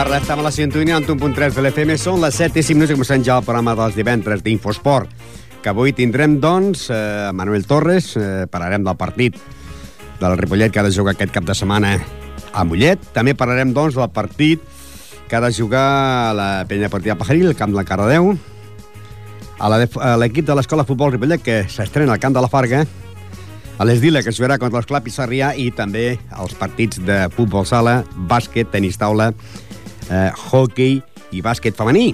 Tarda, estem a la sintonia en 1.3 de l'FM. Són les 7 i 5 minuts i comencem ja el programa dels divendres d'Infosport, que avui tindrem, doncs, eh, Manuel Torres, eh, parlarem del partit del Ripollet que ha de jugar aquest cap de setmana a Mollet. També parlarem, doncs, del partit que ha de jugar la penya partida Pajaril, el camp de la Cardedeu, a l'equip de l'Escola Futbol Ripollet, que s'estrena al camp de la Farga, a l'Esdila, que jugarà contra l'Esclap i Sarrià, i també els partits de futbol sala, bàsquet, tenis taula eh, hockey i bàsquet femení.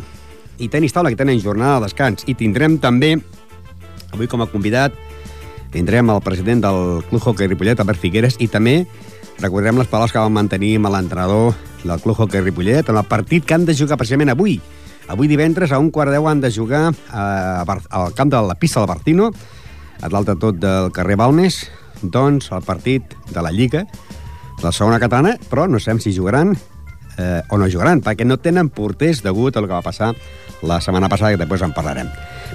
I tenis taula, que tenen jornada de descans. I tindrem també, avui com a convidat, tindrem el president del Club Hockey Ripollet, Albert Figueres, i també recordarem les paraules que vam mantenir amb l'entrenador del Club Hockey Ripollet en el partit que han de jugar precisament avui. Avui divendres a un quart deu han de jugar a, al camp de la pista del Bartino, a dalt de tot del carrer Balmes, doncs el partit de la Lliga, la segona catalana, però no sabem si jugaran eh, o no jugaran, perquè no tenen porters degut al que va passar la setmana passada, que després en parlarem.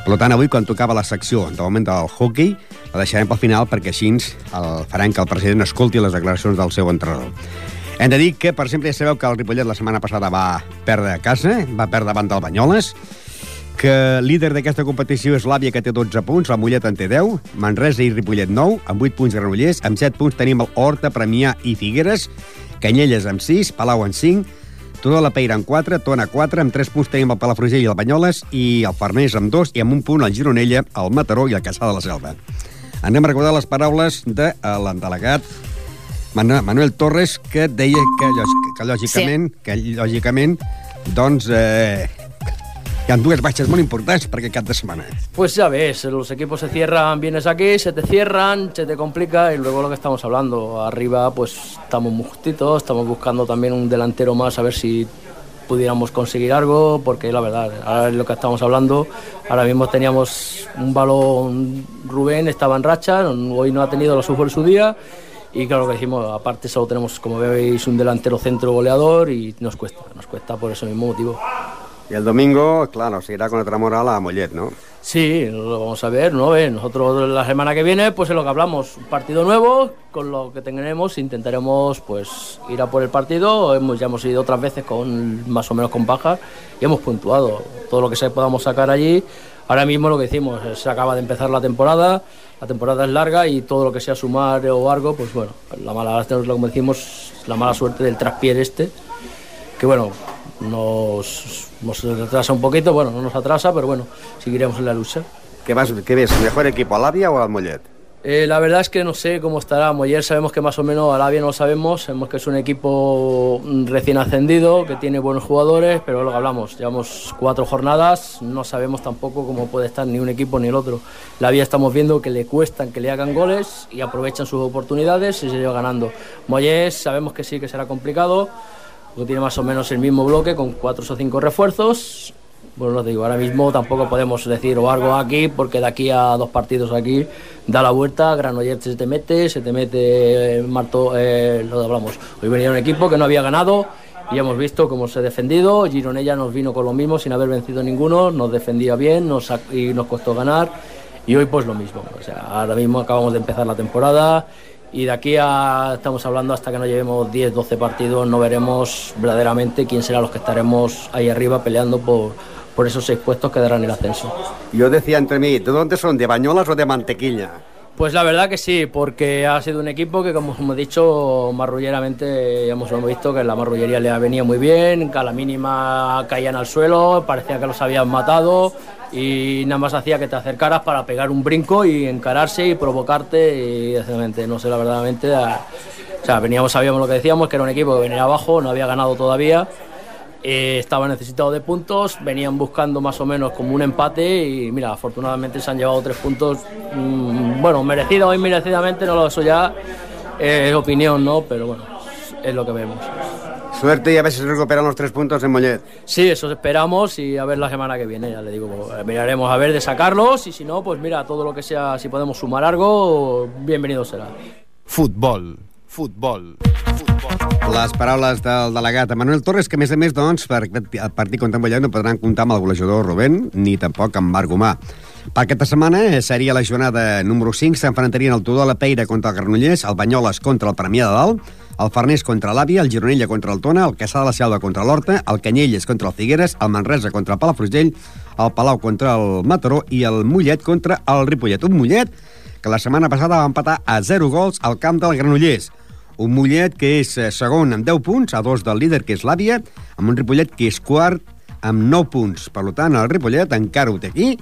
Per tant, avui, quan tocava la secció de moment del hockey, la deixarem pel final perquè així el farem que el president escolti les declaracions del seu entrenador. Hem de dir que, per exemple, ja sabeu que el Ripollet la setmana passada va perdre a casa, va perdre davant del Banyoles, que líder d'aquesta competició és l'Àvia, que té 12 punts, la Mollet en té 10, Manresa i Ripollet 9, amb 8 punts Granollers, amb 7 punts tenim el Horta, Premià i Figueres, Canyelles amb 6, Palau amb 5, Tudor la Peira amb 4, Tona 4, amb 3 punts tenim el Palafrugell i el Banyoles, i el Farners amb 2, i amb un punt el Gironella, el Mataró i el Caçà de la Selva. Anem a recordar les paraules de l'endelegat Manuel Torres, que deia que, que lògicament, sí. que lògicament, doncs, eh, hi ha dues baixes molt importants perquè cap de semana. Pues ya ves, los equipos se cierran, vienes aquí, se te cierran, se te complica y luego lo que estamos hablando, arriba pues estamos muy justitos, estamos buscando también un delantero más a ver si pudiéramos conseguir algo, porque la verdad, ahora es lo que estamos hablando, ahora mismo teníamos un balón, Rubén estaba en racha, hoy no ha tenido la suerte su día, y claro que decimos, aparte solo tenemos, como veis, un delantero centro goleador y nos cuesta, nos cuesta por ese mismo motivo. Y el domingo, claro, se irá con otra moral a Mollet, ¿no? Sí, lo vamos a ver, ¿no? Nosotros la semana que viene, pues es lo que hablamos, un partido nuevo, con lo que tendremos, intentaremos pues ir a por el partido, hemos, ya hemos ido otras veces con más o menos con bajas y hemos puntuado todo lo que se podamos sacar allí. Ahora mismo lo que decimos, se acaba de empezar la temporada, la temporada es larga y todo lo que sea sumar o algo, pues bueno, la mala, como decimos, la mala suerte del traspié este, que bueno, nos, nos retrasa un poquito, bueno, no nos atrasa, pero bueno, seguiremos en la lucha. ¿Qué, vas, qué ves? ¿Mejor equipo, Alavia o al Mollet? Eh, la verdad es que no sé cómo estará Mollet, sabemos que más o menos Alavia no lo sabemos, sabemos que es un equipo recién ascendido, que tiene buenos jugadores, pero lo que hablamos, llevamos cuatro jornadas, no sabemos tampoco cómo puede estar ni un equipo ni el otro. La Vía estamos viendo que le cuestan que le hagan goles y aprovechan sus oportunidades y se lleva ganando. Mollet sabemos que sí que será complicado, tiene más o menos el mismo bloque con cuatro o cinco refuerzos. Bueno, lo digo, ahora mismo tampoco podemos decir o algo aquí, porque de aquí a dos partidos aquí da la vuelta, Granollers se te mete, se te mete eh, Marto, eh, hablamos. Hoy venía un equipo que no había ganado y hemos visto cómo se ha defendido. Gironella nos vino con lo mismo sin haber vencido ninguno, nos defendía bien nos, y nos costó ganar. Y hoy pues lo mismo. O sea, ahora mismo acabamos de empezar la temporada y de aquí a, estamos hablando hasta que no llevemos 10, 12 partidos, no veremos verdaderamente quién será los que estaremos ahí arriba peleando por, por esos seis puestos que darán el ascenso. Yo decía entre mí, ¿de dónde son? ¿De Bañolas o de Mantequilla? Pues la verdad que sí, porque ha sido un equipo que, como hemos dicho, marrulleramente hemos, hemos visto que la marrullería le ha venido muy bien, que a la mínima caían al suelo, parecía que los habían matado, y nada más hacía que te acercaras para pegar un brinco y encararse y provocarte y exactamente, no sé, la verdadmente, o sea, veníamos, sabíamos lo que decíamos, que era un equipo que venía abajo, no había ganado todavía, eh, estaba necesitado de puntos, venían buscando más o menos como un empate y mira, afortunadamente se han llevado tres puntos, mmm, bueno, merecido o inmerecidamente, no lo eso ya es opinión, ¿no? Pero bueno, es lo que vemos. Suerte y a ver si se recuperan los tres puntos en Mollet. Sí, eso esperamos y a ver la semana que viene, ya le digo, miraremos a ver de sacarlos y si no, pues mira, todo lo que sea, si podemos sumar algo, bienvenido será. Futbol, futbol, futbol. Les paraules del delegat Manuel Torres, que a més a més, doncs, per el partit contra Mollet no podran comptar amb el golejador Rubén ni tampoc amb Marc Gomà. Per aquesta setmana seria la jornada número 5, s'enfrontarien el Tudor la Peira contra el Granollers, el Banyoles contra el Premià de Dalt, el Farners contra l'Àvia, el Gironella contra el Tona, el Caçà de la Selva contra l'Horta, el Canyelles contra el Figueres, el Manresa contra el Palafrugell, el Palau contra el Mataró i el Mollet contra el Ripollet. Un Mollet que la setmana passada va empatar a 0 gols al camp del Granollers. Un Mollet que és eh, segon amb 10 punts, a dos del líder, que és l'Àvia, amb un Ripollet que és quart amb 9 punts. Per tant, el Ripollet encara ho té aquí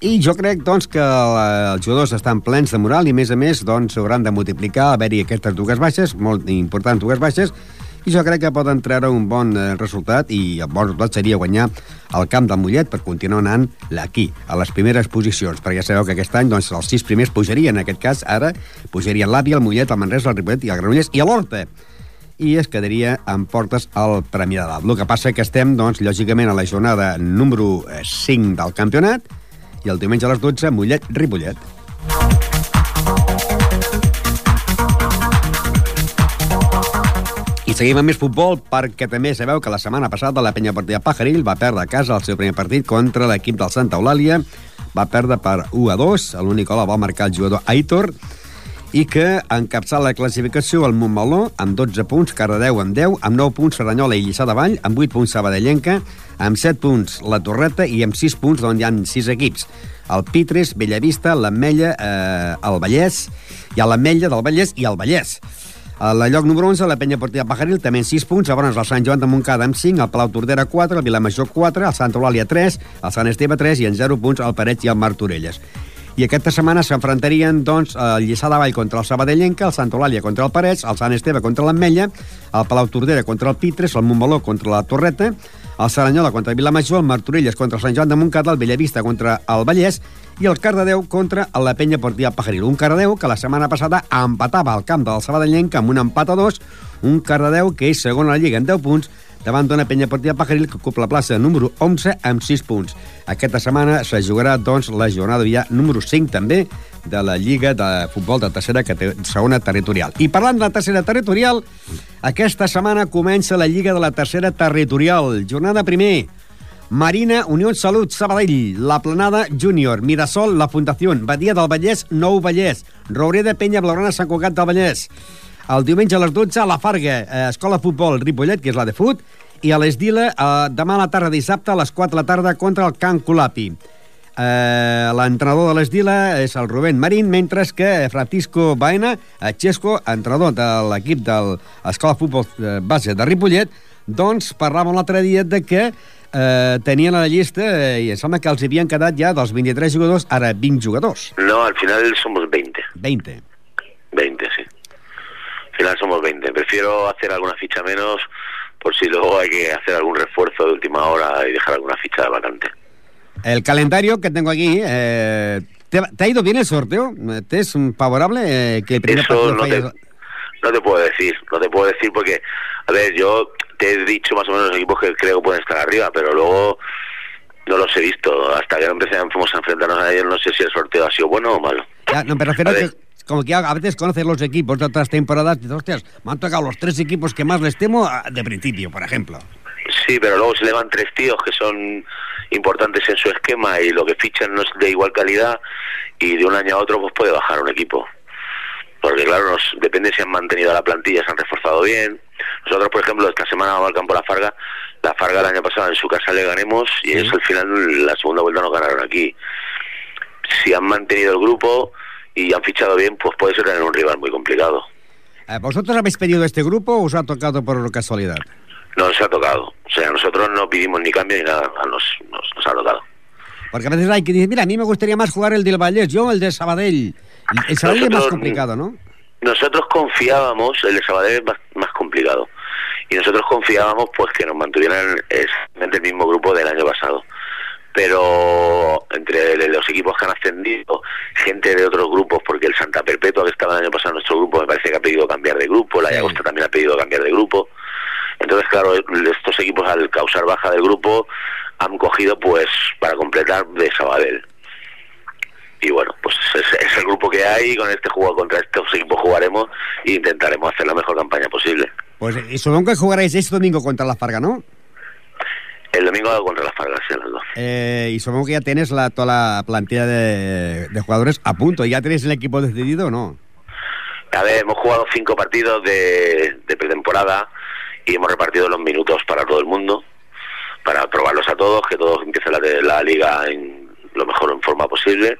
i jo crec doncs, que els jugadors estan plens de moral i, a més a més, doncs, hauran de multiplicar, haver-hi aquestes dues baixes, molt importants dues baixes, i jo crec que poden treure un bon eh, resultat i el bon resultat seria guanyar el camp del Mollet per continuar anant aquí, a les primeres posicions, perquè ja sabeu que aquest any doncs, els sis primers pujarien, en aquest cas ara pujarien l'Àvia, el Mollet, el Manresa, el Ripollet i el Granollers i l'Horta i es quedaria amb portes al Premi de Dalt. El que passa que estem, doncs, lògicament, a la jornada número 5 eh, del campionat, i el diumenge a les 12, Mollet-Ripollet. I seguim amb més futbol perquè també sabeu que la setmana passada la penya partida Pajarill va perdre a casa el seu primer partit contra l'equip del Santa Eulàlia. Va perdre per 1 a 2. L'únic gol va marcar el jugador Aitor i que encapçala la classificació el Montmeló amb 12 punts, Cardedeu amb 10, amb 9 punts Cerdanyola i Lliçà de Vall, amb 8 punts Sabadellenca, amb 7 punts la Torreta i amb 6 punts d'on hi ha 6 equips. El Pitres, Bellavista, l'Ametlla, eh, el Vallès, hi ha l'Ametlla del Vallès i el Vallès. A la lloc número 11, la penya Portilla Pajaril, també en 6 punts. Llavors, el Sant Joan de Montcada amb 5, el Palau Tordera 4, el Vilamajor 4, el Sant Eulàlia 3, el Sant Esteve 3 i en 0 punts el Pareig i el Martorelles. I aquesta setmana s'enfrontarien doncs, el Lliçà de Vall contra el Sabadellenca, el Sant Eulàlia contra el Parets, el Sant Esteve contra l'Ametlla, el Palau Tordera contra el Pitres, el Montmeló contra la Torreta, el Saranyola contra Vilamajor, el Martorelles contra el Sant Joan de Montcada, el Bellavista contra el Vallès i el Cardedeu contra la penya Portilla Pajaril. Un Cardedeu que la setmana passada empatava al camp del Sabadellenc amb un empat a dos, un Cardedeu que és segon a la Lliga en 10 punts, davant d'una penya partida Pajaril que ocupa la plaça número 11 amb 6 punts. Aquesta setmana se jugarà doncs, la jornada ja número 5 també de la Lliga de Futbol de tercera segona territorial. I parlant de la tercera territorial, aquesta setmana comença la Lliga de la tercera territorial. Jornada primer, Marina, Unió Salut, Sabadell, La Planada, Júnior, Mirasol, La Fundació, Badia del Vallès, Nou Vallès, Roureda, Penya, Blaugrana, Sant Cugat del Vallès. El diumenge a les 12, a la Farga, eh, Escola Futbol Ripollet, que és la de fut, i a l'Esdila, eh, demà a la tarda, dissabte, a les 4 de la tarda, contra el Can Colapi. Eh, L'entrenador de l'Esdila és el Rubén Marín, mentre que Francisco Baena, eh, Xesco, entrenador de l'equip de l'Escola Futbol eh, Base de Ripollet, doncs parlàvem l'altre dia de que eh, tenien a la llista eh, i em sembla que els havien quedat ja dels 23 jugadors, ara 20 jugadors. No, al final somos 20. 20. 20, sí. Al final somos 20. Prefiero hacer alguna ficha menos por si luego hay que hacer algún refuerzo de última hora y dejar alguna ficha vacante. El calendario que tengo aquí, eh, ¿te, ¿te, ha ido bien el sorteo? ¿Te es favorable eh, que el primer Eso no te, no te puedo decir, no te puedo decir porque, a ver, yo te he dicho más o menos los equipos que creo que pueden estar arriba, pero luego no los he visto. Hasta que no empecemos a enfrentarnos a ellos, no sé si el sorteo ha sido bueno o malo. Ya, no, me refiero a, a que como que a veces conoces los equipos de otras temporadas y dices, hostias, me han tocado los tres equipos que más les temo de principio, por ejemplo. Sí, pero luego se le van tres tíos que son importantes en su esquema y lo que fichan no es de igual calidad y de un año a otro pues puede bajar un equipo. Porque claro, nos depende si han mantenido la plantilla, se han reforzado bien. Nosotros, por ejemplo, esta semana vamos al campo La Farga. La Farga el año pasado en su casa le ganemos y ellos al final la segunda vuelta no ganaron aquí. Si han mantenido el grupo y han fichado bien, pues puede ser tener un rival muy complicado. ¿Vosotros habéis pedido este grupo o os ha tocado por casualidad? No nos ha tocado. O sea, nosotros no pedimos ni cambio ni nada, nos, nos, nos ha tocado. Porque a veces hay que decir, mira, a mí me gustaría más jugar el del Vallés, yo el de Sabadell. El Sabadell es más complicado, ¿no? Nosotros confiábamos, el de Sabadell es más, más complicado, y nosotros confiábamos pues que nos mantuvieran exactamente el mismo grupo del año pasado. Pero entre los equipos que han ascendido, gente de otros grupos, porque el Santa Perpetua que estaba el año pasado en nuestro grupo me parece que ha pedido cambiar de grupo, la Sí. Llagosta también ha pedido cambiar de grupo. Entonces, claro, estos equipos al causar baja del grupo han cogido pues para completar de Sabadell y bueno, pues es, es el grupo que hay con este juego contra estos equipos jugaremos e intentaremos hacer la mejor campaña posible. Pues y supongo que jugaréis este domingo contra la Farga, ¿no? El domingo contra las Fargas, sí, a las 12. Eh, y supongo que ya tienes la, toda la plantilla de, de jugadores a punto. ¿Ya tenéis el equipo decidido o no? A ver, hemos jugado cinco partidos de, de pretemporada y hemos repartido los minutos para todo el mundo, para probarlos a todos, que todos empiecen la, la liga en lo mejor en forma posible.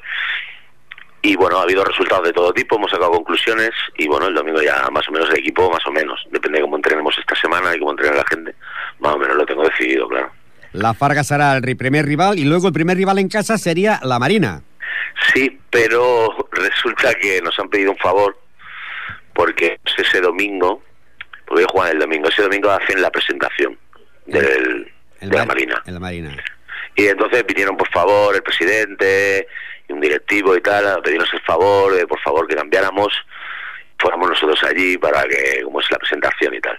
Y bueno, ha habido resultados de todo tipo, hemos sacado conclusiones y bueno, el domingo ya más o menos el equipo, más o menos, depende de cómo entrenemos esta semana y cómo entrene la gente, más o menos lo tengo decidido, claro. La Farga será el ri- primer rival y luego el primer rival en casa sería la Marina. Sí, pero resulta que nos han pedido un favor porque ese domingo, porque juegan el domingo, ese domingo hacen la presentación del, El de la Mar- Marina. En la Marina. Y entonces pidieron por favor el presidente y un directivo y tal, a pedirnos el favor, de por favor que cambiáramos, fuéramos nosotros allí para que, como es la presentación y tal.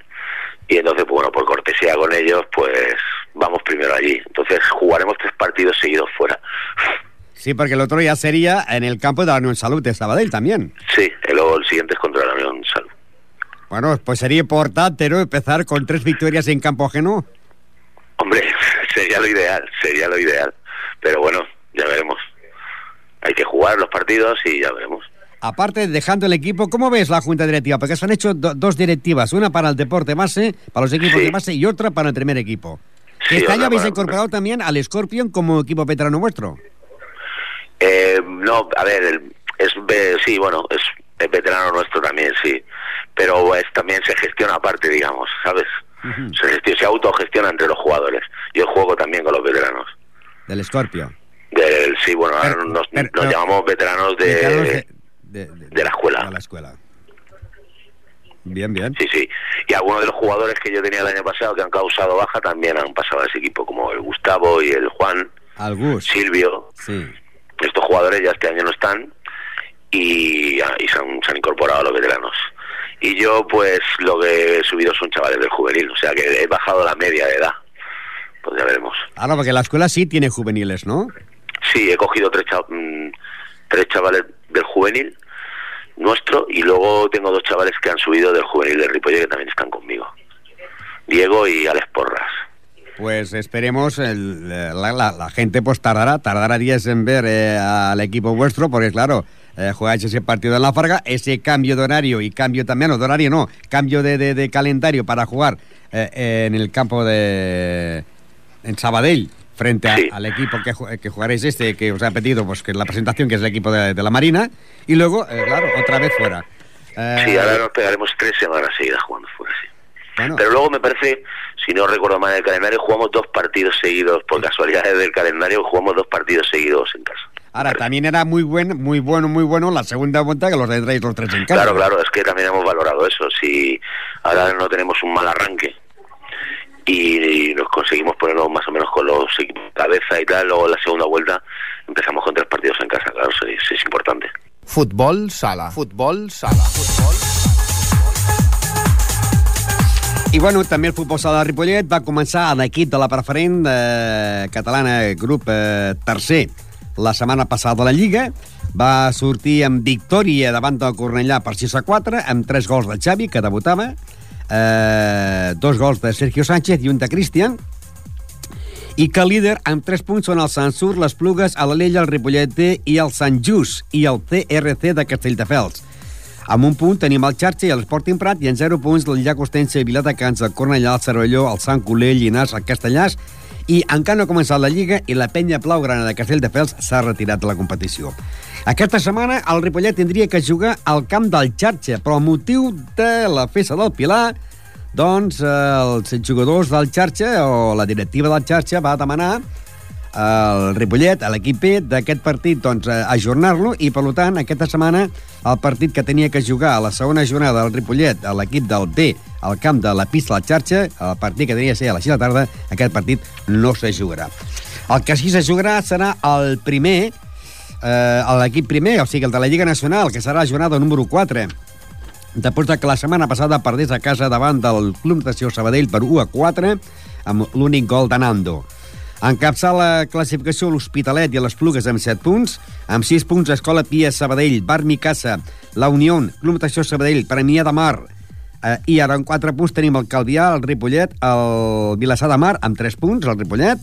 Y entonces, pues bueno, por cortesía con ellos, pues vamos primero allí. Entonces jugaremos tres partidos seguidos fuera. Sí, porque el otro ya sería en el campo de la Unión Salud de Sabadell también. Sí, y luego el siguiente es contra la Unión Salud. Bueno, pues sería importante, ¿no? Empezar con tres victorias en campo ajeno. Hombre, sería lo ideal, sería lo ideal. Pero bueno, ya veremos. Hay que jugar los partidos y ya veremos. Aparte, dejando el equipo, ¿cómo ves la junta directiva? Porque se han hecho do- dos directivas, una para el deporte base, para los equipos Sí. de base, y otra para el primer equipo. Sí, este año habéis para- incorporado también al Scorpion como equipo veterano vuestro. Eh, no, a ver, es ve- sí, bueno, es, es veterano nuestro también, sí. Pero es, también se gestiona aparte, digamos, ¿sabes? se, gestiona, se autogestiona entre los jugadores. Yo juego también con los veteranos. Del Scorpio. Del, sí, bueno, ahora nos, pero- nos no. llamamos veteranos de... Veteranos de, de- de- de la escuela. De la escuela. Bien, bien. Sí, sí. Y algunos de los jugadores que yo tenía el año pasado que han causado baja también han pasado a ese equipo, como el Gustavo y el Juan, Al Gus. Silvio. Sí. Estos jugadores ya este año no están y, ah, y se, han, se han incorporado a los veteranos. Y yo, pues, lo que he subido son chavales del juvenil, o sea que he bajado la media de edad. Pues ya veremos. Ahora, porque la escuela sí tiene juveniles, ¿no? Sí, he cogido tres, cha- mm, tres chavales del juvenil nuestro y luego tengo dos chavales que han subido del juvenil del Ripollet que también están conmigo. Diego y Alex Porras. Pues esperemos, la gente pues tardará, tardará días en ver eh, al equipo vuestro, porque claro, eh, jugáis ese partido en la Farga, ese cambio de horario y cambio también, no de horario no, cambio de, de- de calendario para jugar eh, en el campo de en Sabadell frente a- Sí. al equipo que, que jugaréis este, que os ha pedido pues que la presentación, que es el equipo de, de la Marina, y luego, eh, claro, otra vez fuera. Eh, Sí, ahora nos pegaremos tres semanas seguidas jugando fuera, sí. bueno, Pero luego me parece, si no recuerdo mal el calendario, jugamos dos partidos seguidos, por casualidades del calendario, jugamos dos partidos seguidos en casa. ahora también era muy buen, muy bueno, muy bueno la segunda vuelta que los tendréis los tres en casa. Claro, claro, es que también hemos valorado eso. Si ahora no tenemos un mal arranque y, nos conseguimos ponernos más o menos con los equipos de cabeza y tal, luego en la segunda vuelta empezamos con tres partidos en casa, claro, sí, sí es importante. Futbol sala. Futbol sala. I bueno, també el futbol sala de Ripollet va començar a l'equip de la preferent eh, catalana, grup eh, tercer, la setmana passada a la Lliga. Va sortir amb victòria davant del Cornellà per 6 a 4, amb 3 gols de Xavi, que debutava, eh, dos gols de Sergio Sánchez i un de Cristian, i que líder amb 3 punts són el Sansur, les Plugues, l'Alella, el Ripollet D i el Sant Just i el CRC de Castelldefels. Amb un punt tenim el Xarxa i l'Sporting Prat i en 0 punts el Llac Ostense, Viladecans, el Cornellà, el Cervelló, el Sant Colell, Llinars, el Castellàs i encara no ha començat la Lliga i la penya Blaugrana de Castelldefels s'ha retirat de la competició. Aquesta setmana el Ripollet tindria que jugar al camp del Xarxa, però al motiu de la festa del Pilar, doncs els jugadors del Xarxa o la directiva del Xarxa va demanar el Ripollet, a l'equip B, d'aquest partit, doncs, ajornar-lo, i, per tant, aquesta setmana, el partit que tenia que jugar a la segona jornada del Ripollet, a l'equip del B, al camp de la pista a la xarxa, el partit que tenia que ser a les 6 de la tarda, aquest partit no se jugarà. El que sí se jugarà serà el primer, eh, l'equip primer, o sigui, el de la Lliga Nacional, que serà la jornada número 4, després de que la setmana passada perdés a casa davant del Club Natació Sabadell per 1 a 4, amb l'únic gol de Nando. Encapçar la classificació l'Hospitalet i les Plugues amb 7 punts, amb 6 punts Escola Pia Sabadell, Bar Micasa, La Unió, Club Natació Sabadell, Premià de Mar, eh, i ara amb 4 punts tenim el Calvià, el Ripollet, el Vilassar de Mar amb 3 punts, el Ripollet,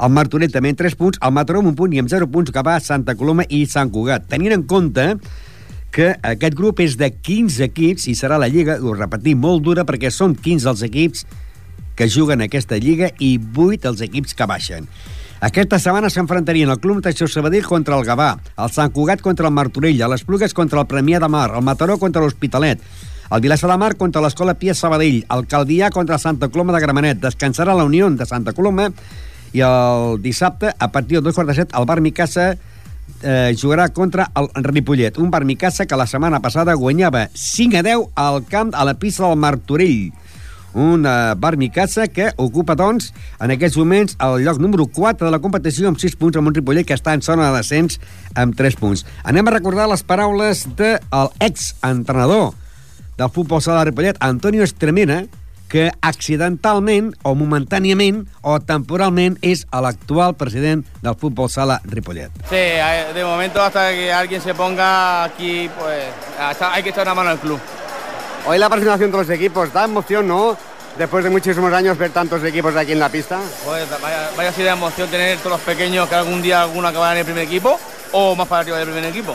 el Martorell també amb 3 punts, el Mataró amb un punt i amb 0 punts que va Santa Coloma i Sant Cugat. Tenint en compte que aquest grup és de 15 equips i serà la Lliga, ho repetim, molt dura perquè són 15 els equips que juguen aquesta Lliga i 8 els equips que baixen. Aquesta setmana s'enfrontarien el Club Natació Sabadell contra el Gavà, el Sant Cugat contra el Martorell, les Plugues contra el Premià de Mar, el Mataró contra l'Hospitalet, el Vilassar de Mar contra l'Escola Pia Sabadell, el Calvià contra Santa Coloma de Gramenet, descansarà la Unió de Santa Coloma i el dissabte, a partir del 2 quarts de set, el Bar Micasa eh, jugarà contra el Ripollet, un Bar Micasa que la setmana passada guanyava 5 a 10 al camp a la pista del Martorell un uh, bar Micasa que ocupa, doncs, en aquests moments el lloc número 4 de la competició amb 6 punts amb un Ripollet que està en zona de descens amb 3 punts. Anem a recordar les paraules del de ex-entrenador del futbol sala de Ripollet, Antonio Estremena, que accidentalment o momentàniament o temporalment és l'actual president del futbol sala Ripollet. Sí, de momento hasta que alguien se ponga aquí, pues hay que echar una mano al club. Hoy la presentación de los equipos, da emoción, ¿no? Después de muchísimos años ver tantos equipos aquí en la pista. Pues vaya, vaya así de emoción tener todos los pequeños que algún día alguno acabará en el primer equipo o más para arriba del primer equipo.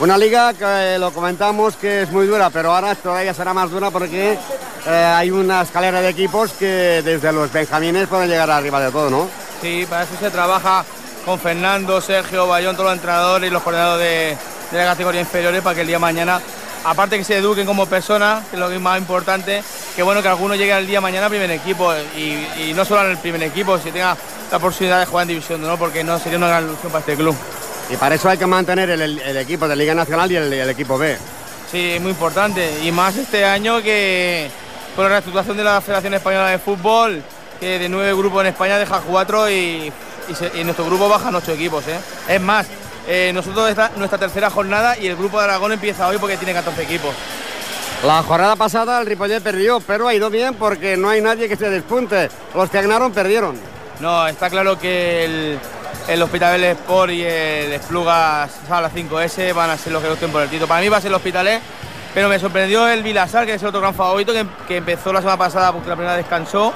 Una liga que lo comentamos que es muy dura, pero ahora todavía será más dura porque eh, hay una escalera de equipos que desde los benjamines pueden llegar arriba de todo, ¿no? Sí, para eso se trabaja con Fernando, Sergio, Bayón, todos los entrenadores y los coordinadores de, de la categoría inferiores para que el día de mañana aparte que se eduquen como personas, que es lo más importante, que bueno que alguno llegue al día mañana al primer equipo y, no solo el primer equipo, si tenga la posibilidad de jugar en división, ¿no? porque no sería una gran ilusión para este club. Y para eso hay que mantener el, el, el equipo de Liga Nacional y el, el, equipo B. Sí, muy importante. Y más este año que con la reestructuración de la Federación Española de Fútbol, que de nueve grupos en España deja cuatro y, y, se, y nuestro grupo bajan ocho equipos. ¿eh? Es más, eh, nosotros esta nuestra tercera jornada y el grupo de Aragón empieza hoy porque tiene 14 equipos. La jornada pasada el Ripollet perdió, pero ha ido bien porque no hay nadie que se despunte. Los que ganaron perdieron. No, está claro que el, el Hospitalet Sport y el Esplugas Sala 5S van a ser los que opten por el título. Para mí va a ser el Hospitalet, pero me sorprendió el Vilasar, que es el otro gran favorito, que, que empezó la semana pasada porque la primera descansó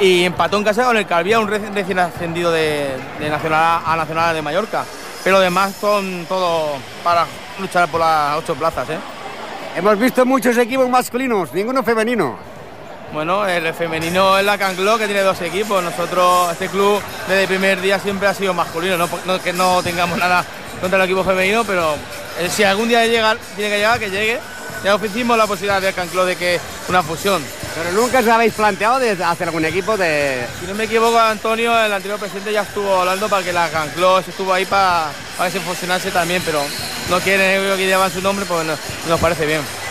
y empató en casa con el Calvía, un recién ascendido de, Nacional a Nacional de Mallorca. Pero además son todos para luchar por las ocho plazas. ¿eh? Hemos visto muchos equipos masculinos, ninguno femenino. Bueno, el femenino es la Cancló, que tiene dos equipos. Nosotros, este club, desde el primer día siempre ha sido masculino. No, no que no tengamos nada contra el equipo femenino, pero eh, si algún día llega, tiene que llegar, que llegue. Ya ofrecimos la posibilidad del Cancló de que una fusión. Pero nunca os habéis planteado de hacer algún equipo de... Si no me equivoco, Antonio, el anterior presidente ya estuvo hablando para que la Canclós estuvo ahí para, para que se fusionase también, pero no quieren que llevan su nombre, pues no, nos parece bien.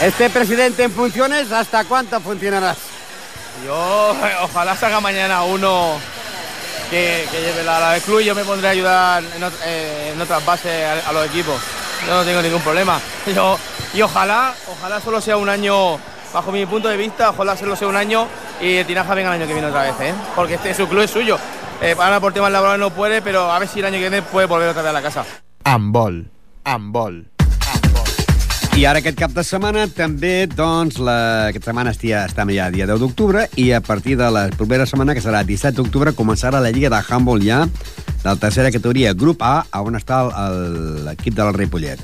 Este presidente en funciones, ¿hasta cuánto funcionarás? Yo, ojalá salga mañana uno que, que lleve la, la del club y yo me pondré a ayudar en, eh, en otras bases a, a, los equipos. Yo no tengo ningún problema. Yo, y ojalá, ojalá solo sea un año bajo mi punto de vista, ojalá solo sea un año y el Tinaja venga el año que viene otra vez, ¿eh? porque este su club es suyo. Eh, ahora por temas laborales no puede, pero a ver si el año que viene puede volver otra vez a la casa. Amb vol, amb vol. I ara aquest cap de setmana també, doncs, la... aquesta setmana estia, estem ja dia 10 d'octubre i a partir de la propera setmana, que serà 17 d'octubre, començarà la Lliga de Handball ja de la tercera categoria, grup A, on està l'equip del Ripollet.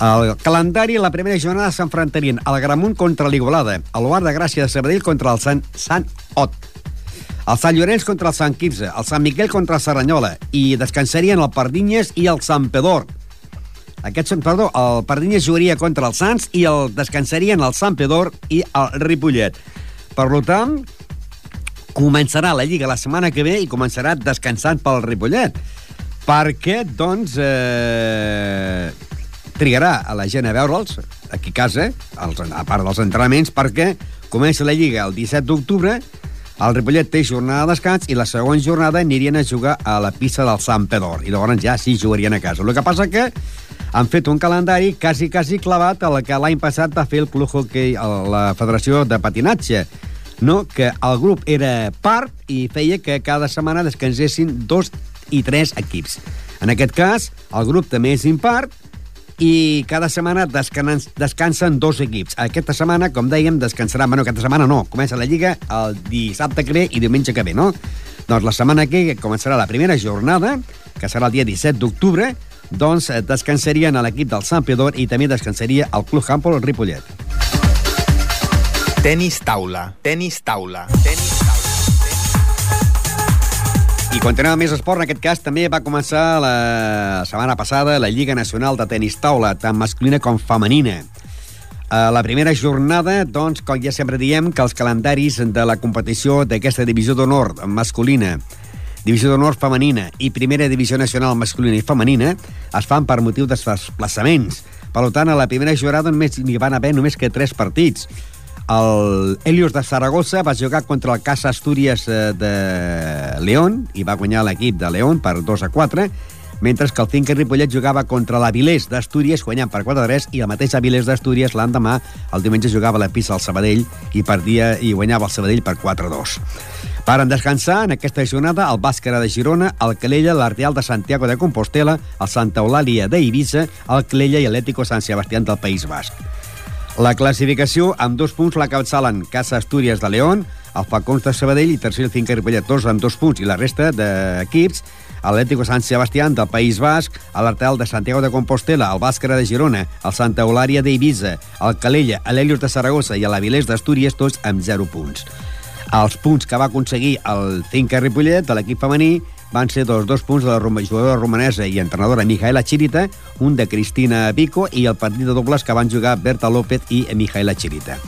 El calendari, la primera jornada s'enfrontarien el Gramunt contra l'Igualada, el Guard de Gràcia de Sabadell contra el Sant, Sant Ot, el Sant Llorenç contra el Sant Quirze, el Sant Miquel contra el Serranyola, i descansarien el Pardinyes i el Sant Pedor. Aquests són, perdó, el Pardinyes jugaria contra els Sants i el descansarien el Sant Pedor i el Ripollet. Per tant, començarà la Lliga la setmana que ve i començarà descansant pel Ripollet. Perquè, doncs, eh, trigarà a la gent a veure'ls aquí a casa, els, a part dels entrenaments, perquè comença la Lliga el 17 d'octubre, el Ripollet té jornada de descans i la segona jornada anirien a jugar a la pista del Sant Pedor i llavors ja sí jugarien a casa. El que passa que han fet un calendari quasi, quasi clavat a la que l'any passat va fer el Club Hockey, la Federació de Patinatge, no? que el grup era part i feia que cada setmana descansessin dos i tres equips. En aquest cas, el grup també és impart i cada setmana descansen, descansen dos equips. Aquesta setmana, com dèiem, descansarà... Bueno, aquesta setmana no, comença la Lliga el dissabte que ve i diumenge que ve, no? Doncs la setmana que començarà la primera jornada, que serà el dia 17 d'octubre, doncs descansarien a l'equip del Sant Pedor i també descansaria el Club Handball Ripollet. Tenis taula, tenis taula, tenis continuem amb més esport. En aquest cas també va començar la setmana passada la Lliga Nacional de Tenis Taula, tant masculina com femenina. A la primera jornada, doncs, com ja sempre diem, que els calendaris de la competició d'aquesta divisió d'honor masculina, divisió d'honor femenina i primera divisió nacional masculina i femenina es fan per motiu de desplaçaments. Per tant, a la primera jornada només hi van haver només que tres partits. El Helios de Saragossa va jugar contra el Casa Astúries eh, de León i va guanyar l'equip de León per 2 a 4, mentre que el Finca Ripollet jugava contra l'Avilés d'Astúries guanyant per 4 a 3 i el mateix Avilés d'Astúries l'endemà, el diumenge jugava a la pista al Sabadell i perdia i guanyava el Sabadell per 4 a 2. Varen descansar en aquesta jornada el Bàscara de Girona, el Calella, l'Arteal de Santiago de Compostela, el Santa Eulàlia d'Eivissa, el Calella i l'Ètico Sant Sebastián del País Basc. La classificació amb dos punts la capçalen Casa Astúries de León, el Falcons de Sabadell i tercer el Finca Ripollet, tots amb dos punts, i la resta d'equips, Atlético Sant Sebastián del País Basc, l'Artel de Santiago de Compostela, el Bàscara de Girona, el Santa Eulària d'Eivissa, el Calella, l'Helios de Saragossa i l'Avilés d'Astúries, tots amb 0 punts. Els punts que va aconseguir el Finca Ripollet de l'equip femení van ser dos, dos punts de la jugadora romanesa i entrenadora Mijaela Chirita, un de Cristina Pico i el partit de dobles que van jugar Berta López i Mijaela Chirita.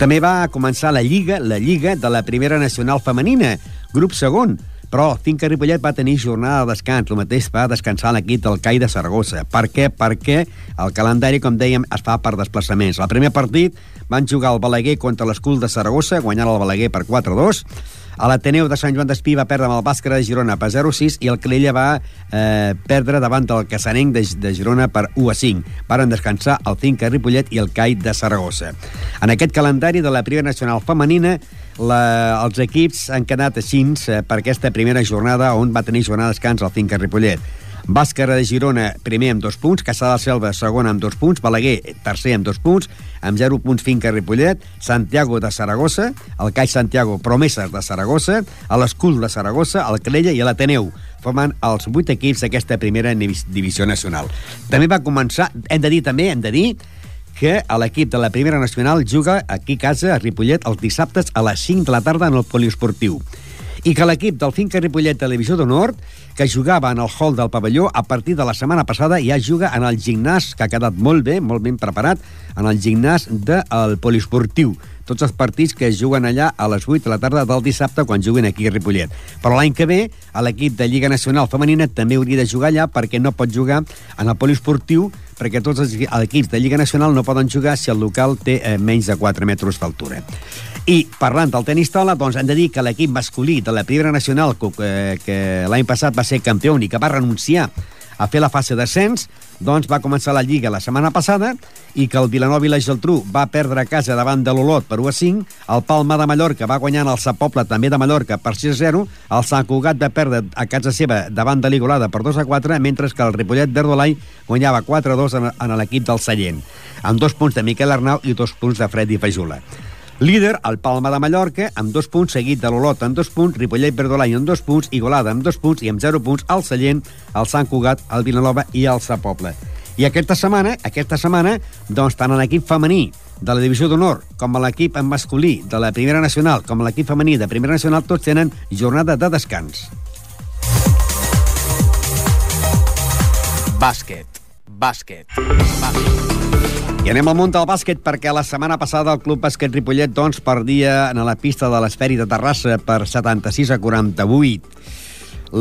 També va començar la Lliga, la Lliga de la Primera Nacional Femenina, grup segon, però Finca Ripollet va tenir jornada de descans. El mateix va descansar l'equip del CAI de Saragossa. Per què? Perquè el calendari, com dèiem, es fa per desplaçaments. El primer partit van jugar el Balaguer contra l'Escul de Saragossa, guanyant el Balaguer per 4-2. A l'Ateneu de Sant Joan d'Espí va perdre amb el Bàscara de Girona per 0-6 i el Calella va eh, perdre davant del Casanenc de, de Girona per 1-5. Varen descansar el Finca Ripollet i el CAI de Saragossa. En aquest calendari de la Primera Nacional Femenina la, els equips han quedat així eh, per aquesta primera jornada on va tenir jornada de descans el Finca Ripollet. Bàscara de Girona, primer amb dos punts, Caçà de Selva, segon amb dos punts, Balaguer, tercer amb dos punts, amb 0 punts Finca Ripollet, Santiago de Saragossa, el Caix Santiago Promeses de Saragossa, l'Escul de Saragossa, el Crella i l'Ateneu formant els vuit equips d'aquesta primera divisió nacional. També va començar, hem de dir també, hem de dir, que l'equip de la Primera Nacional juga aquí a casa, a Ripollet, els dissabtes a les 5 de la tarda en el poliesportiu i que l'equip del Finca Ripollet Televisió d'Honor, que jugava en el hall del pavelló, a partir de la setmana passada ja juga en el gimnàs, que ha quedat molt bé, molt ben preparat, en el gimnàs del poliesportiu. Tots els partits que es juguen allà a les 8 de la tarda del dissabte quan juguen aquí a Ripollet. Però l'any que ve, l'equip de Lliga Nacional Femenina també hauria de jugar allà perquè no pot jugar en el poliesportiu perquè tots els equips de Lliga Nacional no poden jugar si el local té eh, menys de 4 metres d'altura. I parlant del tenis taula, doncs hem de dir que l'equip masculí de la Primera Nacional, que, que l'any passat va ser campió i que va renunciar a fer la fase d'ascens, doncs va començar la Lliga la setmana passada i que el Vilanova i la Geltrú va perdre a casa davant de l'Olot per 1 a 5, el Palma de Mallorca va guanyar el Sant Poble també de Mallorca per 6 a 0, el Sant Cugat va perdre a casa seva davant de l'Igolada per 2 a 4, mentre que el Ripollet d'Erdolai guanyava 4 a 2 en, en l'equip del Sallent, amb dos punts de Miquel Arnau i dos punts de Freddy Fajula. Líder, el Palma de Mallorca, amb dos punts, seguit de l'Olot amb dos punts, Ripollet Verdolany amb dos punts, Igualada amb dos punts i amb zero punts el Sallent, el Sant Cugat, el Vilanova i el Sa Poble. I aquesta setmana, aquesta setmana, doncs tant l'equip femení de la divisió d'honor com a l'equip masculí de la primera nacional com a l'equip femení de primera nacional tots tenen jornada de descans. Bàsquet. Bàsquet. Bàsquet. I anem al món del bàsquet perquè la setmana passada el Club Bàsquet Ripollet doncs, perdia en la pista de l'Esferi de Terrassa per 76 a 48.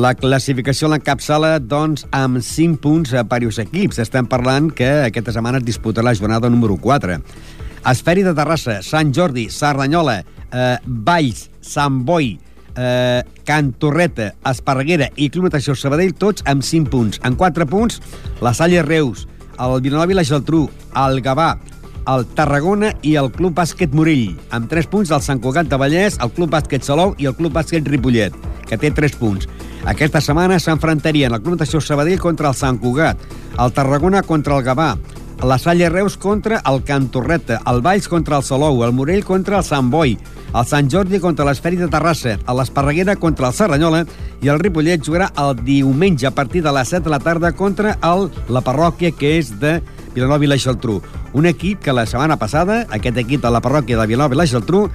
La classificació l'encapçala doncs, amb 5 punts a diversos equips. Estem parlant que aquesta setmana es disputarà la jornada número 4. Esferi de Terrassa, Sant Jordi, Sardanyola, eh, Valls, Sant Boi, eh, Can Torreta, Esparreguera i Club Natació Sabadell, tots amb 5 punts. En 4 punts, la Salle Reus, el Vilanova i la Geltrú, el Gavà, el Tarragona i el Club Bàsquet Morell, amb 3 punts el Sant Cugat de Vallès, el Club Bàsquet Salou i el Club Bàsquet Ripollet, que té 3 punts. Aquesta setmana s'enfrontarien el Club Natació Sabadell contra el Sant Cugat, el Tarragona contra el Gavà, la Salle Reus contra el Can Torreta, el Valls contra el Salou, el Morell contra el Sant Boi, el Sant Jordi contra l'Esferi de Terrassa, l'Esparreguera contra el Serranyola i el Ripollet jugarà el diumenge a partir de les 7 de la tarda contra el, la parròquia que és de Vilanova i la Geltrú. Un equip que la setmana passada, aquest equip de la parròquia de Vilanova i la Geltrú,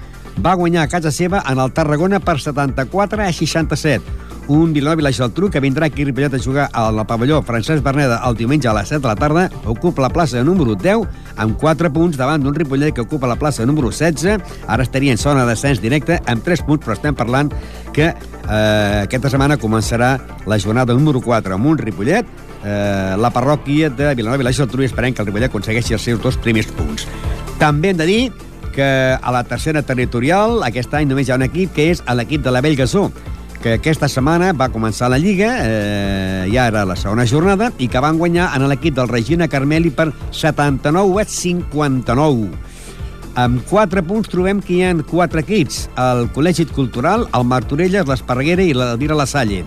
va guanyar a casa seva en el Tarragona per 74 a 67 un Vilanova i la Geltrú que vindrà aquí a Ripollet a jugar a la pavelló Francesc Berneda el diumenge a les 7 de la tarda, ocupa la plaça número 10 amb 4 punts davant d'un Ripollet que ocupa la plaça número 16. Ara estaria en zona d'ascens directe amb 3 punts, però estem parlant que eh, aquesta setmana començarà la jornada número 4 amb un Ripollet, eh, la parròquia de Vilanova i la Geltrú i esperem que el Ripollet aconsegueixi els seus dos primers punts. També hem de dir que a la tercera territorial aquest any només hi ha un equip que és l'equip de la Bellgasó que aquesta setmana va començar la Lliga, eh, ja era la segona jornada, i que van guanyar en l'equip del Regina Carmeli per 79 a 59. Amb 4 punts trobem que hi ha quatre equips, el Col·legi Cultural, el Martorelles, l'Esparreguera i l'Elvira La Salle.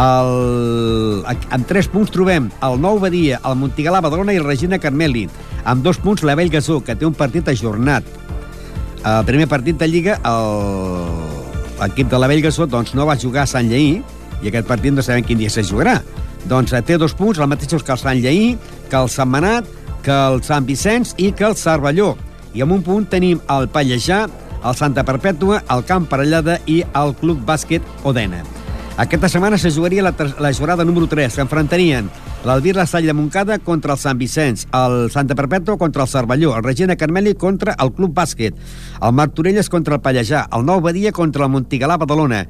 El, amb 3 punts trobem el Nou Badia, el Montigalà Badalona i el Regina Carmeli. Amb 2 punts la Vell Gasó, que té un partit ajornat. El primer partit de Lliga, el l'equip de la Bellgasó doncs, no va jugar a Sant Lleí i aquest partit no sabem quin dia se jugarà. Doncs eh, té dos punts, els mateixos que el Sant Lleí, que el Sant Manat, que el Sant Vicenç i que el Cervelló. I amb un punt tenim el Pallejà, el Santa Perpètua, el Camp Parellada i el Club Bàsquet Odena. Aquesta setmana se jugaria la, la jornada número 3, que enfrontarien l'Albir La Salle de Montcada contra el Sant Vicenç, el Santa Perpètua contra el Cervelló, el Regina Carmeli contra el Club Bàsquet, el Martorelles contra el Pallejà, el Nou Badia contra el Montigalà Badalona,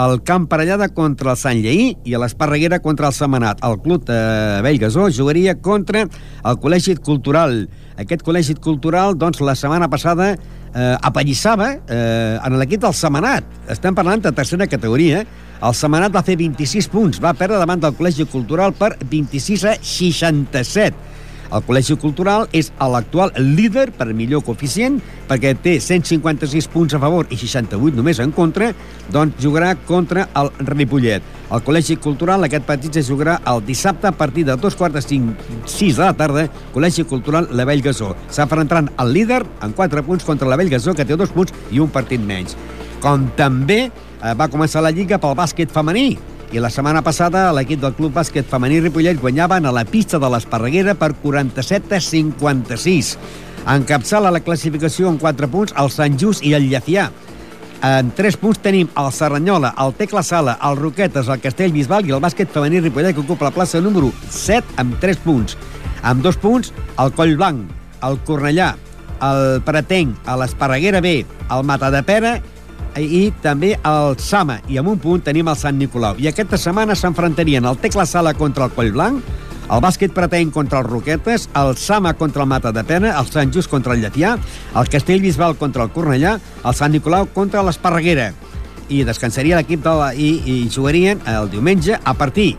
el Camp Parellada contra el Sant Lleí i l'Esparreguera contra el Semanat. El Club de Bellgasó jugaria contra el Col·legi Cultural. Aquest Col·legi Cultural, doncs, la setmana passada eh, apallissava eh, en l'equip del Semanat. Estem parlant de tercera categoria, el Semanat va fer 26 punts, va perdre davant del Col·legi Cultural per 26 a 67. El Col·legi Cultural és l'actual líder per millor coeficient, perquè té 156 punts a favor i 68 només en contra, doncs jugarà contra el Ripollet. El Col·legi Cultural, aquest partit se jugarà el dissabte a partir de dos quarts de cinc, 6 de la tarda, Col·legi Cultural La Vell Gasó. S'enfrontaran el líder en 4 punts contra la Vell Gasó, que té dos punts i un partit menys. Com també va començar la Lliga pel bàsquet femení i la setmana passada l'equip del Club Bàsquet Femení Ripollet guanyaven a la pista de l'Esparreguera per 47 a 56. Encapçala la classificació en 4 punts el Sant Just i el Llafià. En 3 punts tenim el Serranyola, el Tecla Sala, el Roquetes, el Castell Bisbal i el bàsquet femení Ripollet que ocupa la plaça número 7 amb 3 punts. Amb 2 punts el Coll Blanc, el Cornellà, el Pretenc, l'Esparreguera B, el Matadepera i també el Sama, i amb un punt tenim el Sant Nicolau. I aquesta setmana s'enfrontarien el Tecla Sala contra el Coll Blanc, el bàsquet pretén contra els Roquetes, el Sama contra el Mata de Pena, el Sant Just contra el Llefià, el Castell Bisbal contra el Cornellà, el Sant Nicolau contra l'Esparreguera. I descansaria l'equip de la... I, i jugarien el diumenge a partir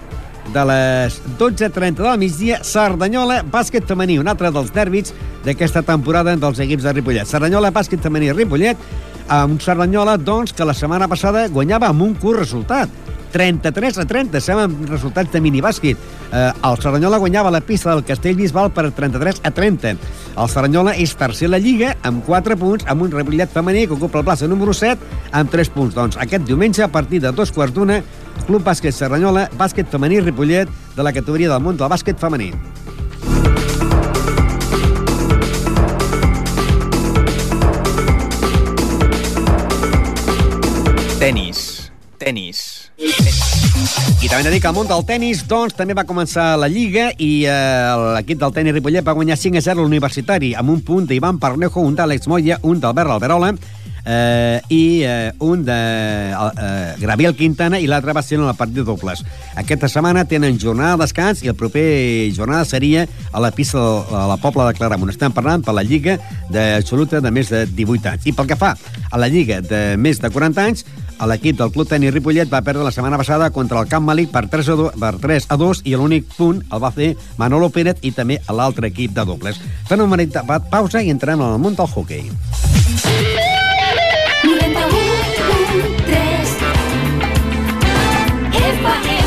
de les 12.30 del migdia, Cerdanyola, bàsquet femení, un altre dels dèrbits d'aquesta temporada dels equips de Ripollet. Cerdanyola, bàsquet femení, Ripollet, amb Cerdanyola, doncs, que la setmana passada guanyava amb un curt resultat. 33 a 30, semblen resultats de minibàsquet. Eh, el Cerdanyola guanyava la pista del Castell Bisbal per 33 a 30. El Cerdanyola és tercer a la Lliga amb 4 punts, amb un rebillet femení que ocupa la plaça número 7 amb 3 punts. Doncs aquest diumenge, a partir de dos quarts d'una, Club Bàsquet Cerdanyola, bàsquet femení Ripollet de la categoria del món del bàsquet femení. Tenis. Tenis. I també hem de dir que el món del tennis doncs, també va començar la Lliga i eh, l'equip del tennis Ripollet va guanyar 5 a 0 l'Universitari amb un punt d'Ivan Parnejo, un d'Àlex Moya, un d'Albert Alberola eh, i eh, un de eh, Gabriel Quintana i l'altre va ser en el partit de dobles. Aquesta setmana tenen jornada de descans i el proper jornada seria a la pista de la Pobla de Claramunt. Estem parlant per la Lliga d'absoluta de més de 18 anys. I pel que fa a la Lliga de més de 40 anys, l'equip del Club Tenis Ripollet va perdre la setmana passada contra el Camp Malic per 3 a 2, per 3 a 2 i l'únic punt el va fer Manolo Pérez i també l'altre equip de dobles. Fem una pausa i entrem en el món del hockey. 91.3 FM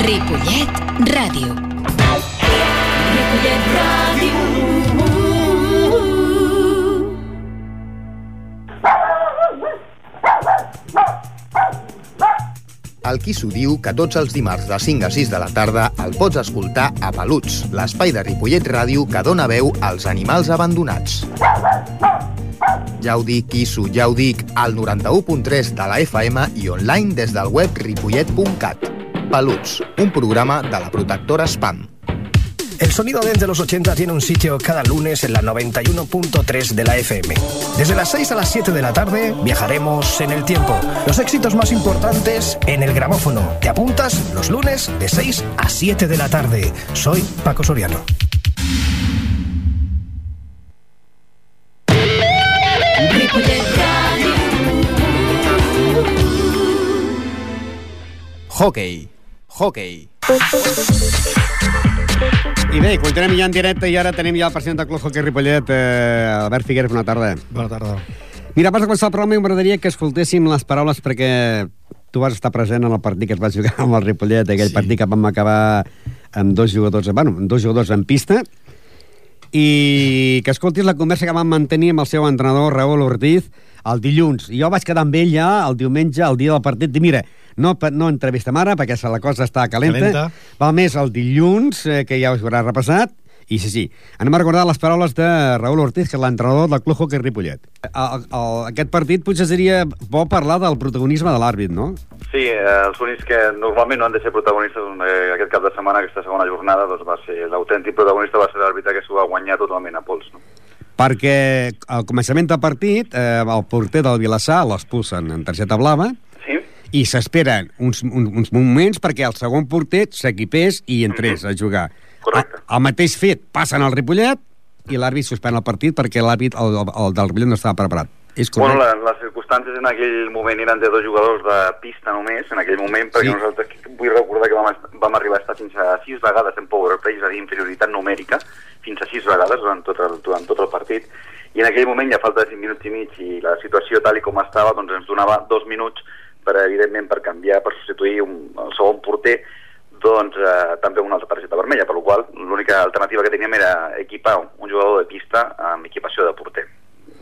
Ripollet Ràdio. Ripollet Ràdio El qui s'ho diu que tots els dimarts de 5 a 6 de la tarda el pots escoltar a Peluts, l'espai de Ripollet Ràdio que dona veu als animals abandonats. Ja ho dic, Quisso, ja ho dic, al 91.3 de la FM i online des del web ripollet.cat. Peluts, un programa de la protectora Spam. El sonido desde los 80 tiene un sitio cada lunes en la 91.3 de la FM. Desde las 6 a las 7 de la tarde viajaremos en el tiempo. Los éxitos más importantes en el grabófono. ¿Te apuntas? Los lunes de 6 a 7 de la tarde. Soy Paco Soriano. Hockey. Hockey. I bé, continuem ja en directe i ara tenim ja el president del Club Hockey Ripollet, eh, Albert Figueres, bona tarda. Bona tarda. Mira, abans de començar el programa m'agradaria que escoltéssim les paraules perquè tu vas estar present en el partit que es va jugar amb el Ripollet, aquell sí. partit que vam acabar amb dos jugadors, bueno, amb dos jugadors en pista, i que escoltis la conversa que vam mantenir amb el seu entrenador, Raúl Ortiz, el dilluns. Jo vaig quedar amb ell ja el diumenge, el dia del partit, i mira, no, no entrevistem ara, perquè la cosa està calenta. Calenta. Val més el dilluns, eh, que ja us haurà repassat, i sí, sí. Anem a recordar les paraules de Raúl Ortiz, que és l'entrenador del Club Hockey Ripollet. El, el, aquest partit potser seria bo parlar del protagonisme de l'àrbit, no? Sí, eh, els únics que normalment no han de ser protagonistes eh, aquest cap de setmana, aquesta segona jornada, doncs va ser l'autèntic protagonista va ser l'àrbitre que s'ho va guanyar totalment a pols. No? Perquè al començament del partit, eh, el porter del Vilassar l'expulsen en targeta blava, Sí? i s'esperen uns, uns, uns moments perquè el segon porter s'equipés i entrés a jugar. Correcte. A, el mateix fet passen al Ripollet i l'àrbit suspèn el partit perquè l'àrbit, el, el, el del Ripollet no estava preparat. És correcte? Bueno, la, les circumstàncies en aquell moment eren de dos jugadors de pista només, en aquell moment, perquè Sí. nosaltres vull recordar que vam, vam arribar a estar fins a sis vegades en powerplay, és a dir, inferioritat numèrica, fins a sis vegades durant tot el, durant tot el partit, i en aquell moment, ja falta de 5 minuts i mig, i la situació tal i com estava, doncs ens donava dos minuts per, evidentment, per canviar, per substituir un, el segon porter, doncs eh, també una altra targeta vermella, per la qual l'única alternativa que teníem era equipar un jugador de pista amb equipació de porter.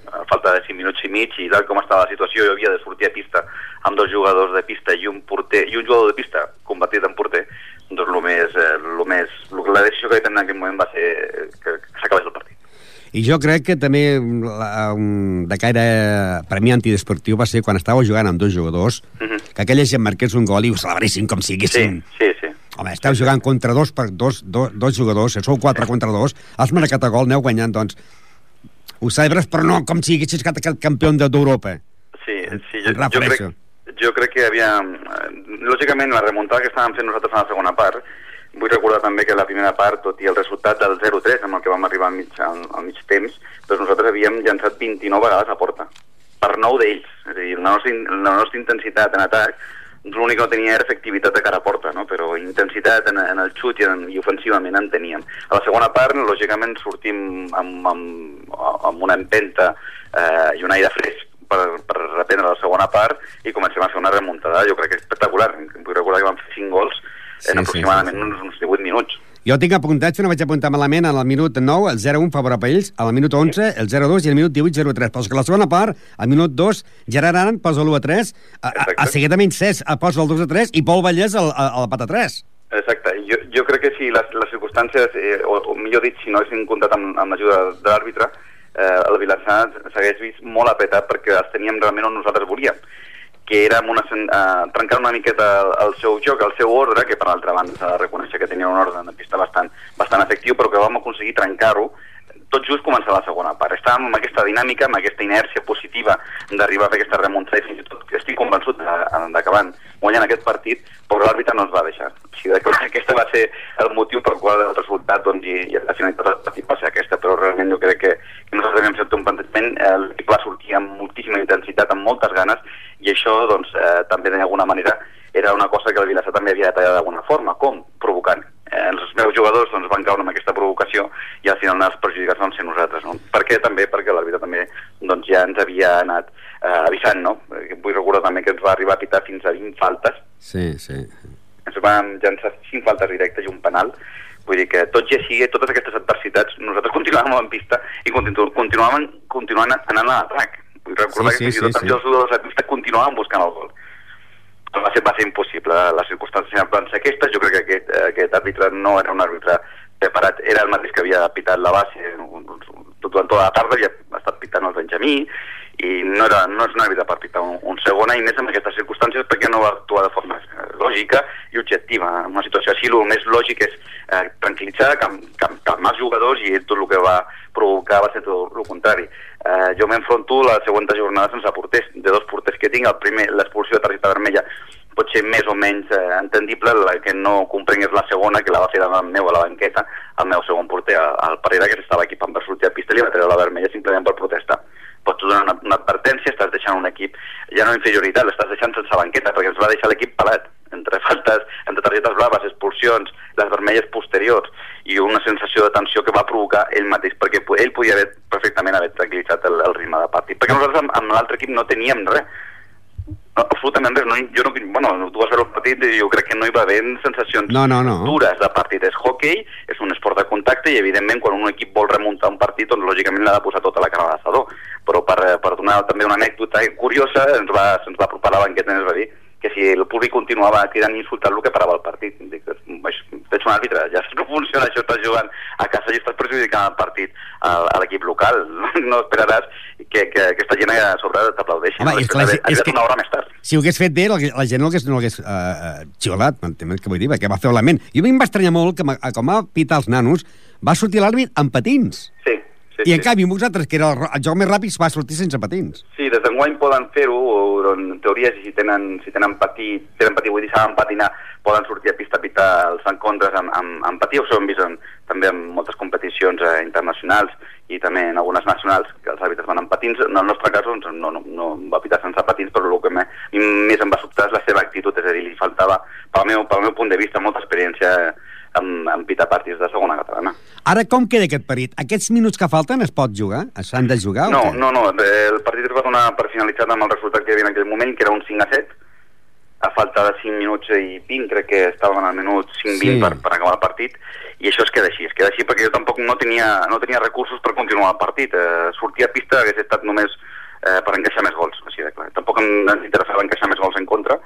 A falta de 5 minuts i mig i tal com estava la situació jo havia de sortir a pista amb dos jugadors de pista i un porter i un jugador de pista convertit en porter doncs el més, eh, lo més, la decisió que vam prendre en aquell moment va ser que, que s'acabés el partit. I jo crec que també de caire premi antidesportiu va ser quan estàveu jugant amb dos jugadors, Mhm. que aquella gent marqués un gol i ho celebressin com si Sí, sí, sí. Home, esteu jugant contra dos, per dos, dos, dos jugadors, si sou quatre contra dos, has marcat a gol, aneu guanyant, doncs... Ho celebres, però no com si haguessis estat campió de- d'Europa. Sí, sí jo, jo, crec. Jo crec que havia... Lògicament, la remuntada que estàvem fent nosaltres en la segona part, vull recordar també que la primera part, tot i el resultat del 0-3, amb el que vam arribar al mig, al, al mig temps, doncs nosaltres havíem llançat 29 vegades a porta, per 9 d'ells. És a dir, la nostra, la nostra intensitat en atac l'únic que no tenia era efectivitat de cara a porta, no? però intensitat en, en el xut i, en, i ofensivament en teníem. A la segona part, lògicament, sortim amb, amb, amb una empenta eh, i un aire fresc per, per reprendre la segona part i comencem a fer una remuntada, jo crec que espectacular. Vull recordar que vam fer 5 gols Sí, en sí, aproximadament sí, sí. Uns, uns 18 minuts. Jo tinc apuntat, si no vaig apuntar malament, al minut 9, el 0-1 favorable a ells, al minut 11, el 0-2 i el minut 18, 0-3. Però que la segona part, al minut 2, Gerard Aran posa l'1-3, a, a, a seguidament Cesc posa el 2-3 i Pol Vallès el, el, el pat a 3. Exacte. Jo, jo crec que si les, les circumstàncies, eh, o, o millor dit, si no haguessin comptat amb, amb l'ajuda de l'àrbitre, eh, el Vilassar s'hagués vist molt apretat perquè els teníem realment on nosaltres volíem que era una, eh, trencar una miqueta el, el seu joc, el seu ordre, que per l'altra banda s'ha de reconèixer que tenia un ordre de pista bastant, bastant efectiu, però que vam aconseguir trencar-ho tot just començar la segona part. Estàvem amb aquesta dinàmica, amb aquesta inèrcia positiva d'arribar a fer aquesta remuntada i fins i tot estic convençut d'acabar guanyant aquest partit, però l'àrbitre no ens va deixar. O sigui, que aquest va ser el motiu per qual el resultat doncs, i, i la finalitat del partit va ser aquesta, però realment jo crec que, que nosaltres havíem fet un plantejament, eh, l'equip va sortir amb moltíssima intensitat, amb moltes ganes, i això doncs, eh, també d'alguna manera era una cosa que el Vilassar també havia de tallar d'alguna forma. Com? Provocant. Eh, els meus jugadors doncs, van caure amb aquesta provocació i al final els perjudicats vam ser nosaltres. No? Per què? També perquè l'àrbitre també doncs, ja ens havia anat eh, avisant, no? Eh, Vull recordar també que ens va arribar a pitar fins a 20 faltes. Sí, sí. Ens van llançar 5 faltes directes i un penal. Vull dir que tot i així, totes aquestes adversitats, nosaltres continuàvem en pista i continu continuàvem, continuant anant a l'atac. Vull recordar Sí, que sí, fins i tot sí, els sí. jugadors de pista continuàvem buscant el gol va ser, va ser impossible. Les circumstàncies van ser aquestes. Jo crec que aquest, aquest àrbitre no era un àrbitre preparat. Era el mateix que havia pitat la base tot durant tota la tarda, havia estat pitant el Benjamí, i no, era, no és un àrbitre per pitar un, un segona, i més en aquestes circumstàncies perquè no va actuar de forma eh, lògica i objectiva. En una situació així, el més lògic és eh, tranquil·litzar, calmar els jugadors, i tot el que va provocar va ser tot el contrari. Eh, jo m'enfronto la següent jornada sense porters. De dos porters que tinc, el primer, l'expulsió de targeta vermella pot ser més o menys eh, entendible, la que no comprengués la segona, que la va fer davant meu a la banqueta, el meu segon porter, el- el Parera, que s'estava equipant per sortir a pista, li va treure la vermella simplement per protestar. Pots donar una, una advertència, estàs deixant un equip ja no inferioritat, l'estàs deixant sense banqueta, perquè ens va deixar l'equip pelat, entre faltes, entre targetes blaves, expulsions, les vermelles posteriors, i una sensació de tensió que va provocar ell mateix, perquè ell podia haver perfectament haver tranquil·litzat el, el ritme de partit. Perquè nosaltres amb, amb l'altre equip no teníem res, no, absolutament res. No, jo no, bueno, tu vas veure el partit i jo crec que no hi va haver sensacions No, no, no. dures de partit. És hockey, és un esport de contacte i evidentment quan un equip vol remuntar un partit doncs lògicament l'ha de posar tota la cara a l'assador. Però per, per donar també una anècdota curiosa ens va, se'ns va apropar la banqueta i ens va dir que si el públic continuava cridant i insultant-lo que parava el partit. Dic, "Això- ets un àrbitre, ja saps com funciona això, estàs jugant a casa i estàs perjudicant el partit a, a l'equip local. No esperaràs que, que aquesta gent a sobre t'aplaudeixi. Home, no? és que gent- és arribat que- una hora més tard. Si ho hagués fet bé, la, la gent no hagués, no hagués uh, xiulat, m'entens què vull dir? Perquè va fer la ment. Jo a mi em va estranyar molt que, com va pitar els nanos, va sortir l'àrbit amb patins. Sí, sí, I en sí. canvi, vosaltres, que era el, el joc més ràpid, va sortir sense patins. Sí, des d'enguany poden fer-ho, o en teoria si tenen, si tenen patí, tenen patí, vull dir, saben patinar, poden sortir a pista a pitar els encontres amb, amb, amb patí, això ho hem vist en, també en moltes competicions eh, internacionals i també en algunes nacionals, que els àrbitres van amb patins. En el nostre cas, doncs, no, no, no va pitar sense patins, però el que me, més em va sobtar és la seva actitud, és a dir, li faltava, pel meu, pel meu punt de vista, molta experiència en, en pitar partits de segona catalana. Ara, com queda aquest parit? Aquests minuts que falten es pot jugar? S'han de jugar? No, no, no, el partit es va donar per finalitzat amb el resultat que hi havia en aquell moment, que era un 5 a 7, a falta de 5 minuts i 20, crec que estàvem al minut 5-20 Sí. per, per acabar el partit, i això es queda així, es queda així perquè jo tampoc no tenia, no tenia recursos per continuar el partit. Eh, sortir a pista hagués estat només eh, per encaixar més gols, així de clar. Tampoc ens interessava encaixar més gols en contra,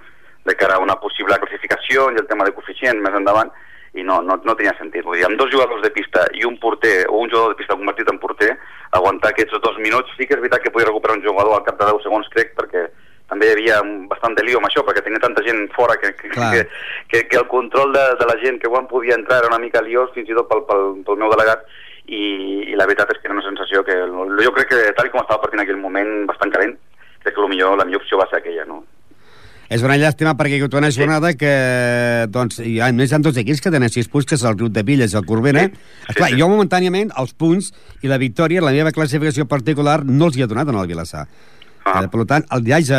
de cara a una possible classificació i el tema de coeficient més endavant, i no, no, no tenia sentit. Vull dir, amb dos jugadors de pista i un porter, o un jugador de pista convertit en porter, aguantar aquests dos minuts, sí que és veritat que podia recuperar un jugador al cap de 10 segons, crec, perquè també hi havia bastant de lío amb això, perquè tenia tanta gent fora que, que, Clar. que, que, que el control de, de la gent que quan podia entrar era una mica liós, fins i tot pel, pel, pel meu delegat, i, i la veritat és que era una sensació que jo crec que tal com estava el partit en aquell moment, bastant calent, crec que lo millor, la millor opció va ser aquella, no? És una llàstima perquè hi ha una jornada que, doncs, hi ha, a més, hi ha dos equips que tenen sis punts, que és el Riu de Villes i el Corbera. Sí, sí, Esclar, sí. jo momentàniament, els punts i la victòria, la meva classificació particular, no els hi ha donat en el Vilassar. Ah. Eh, per tant, el ja haig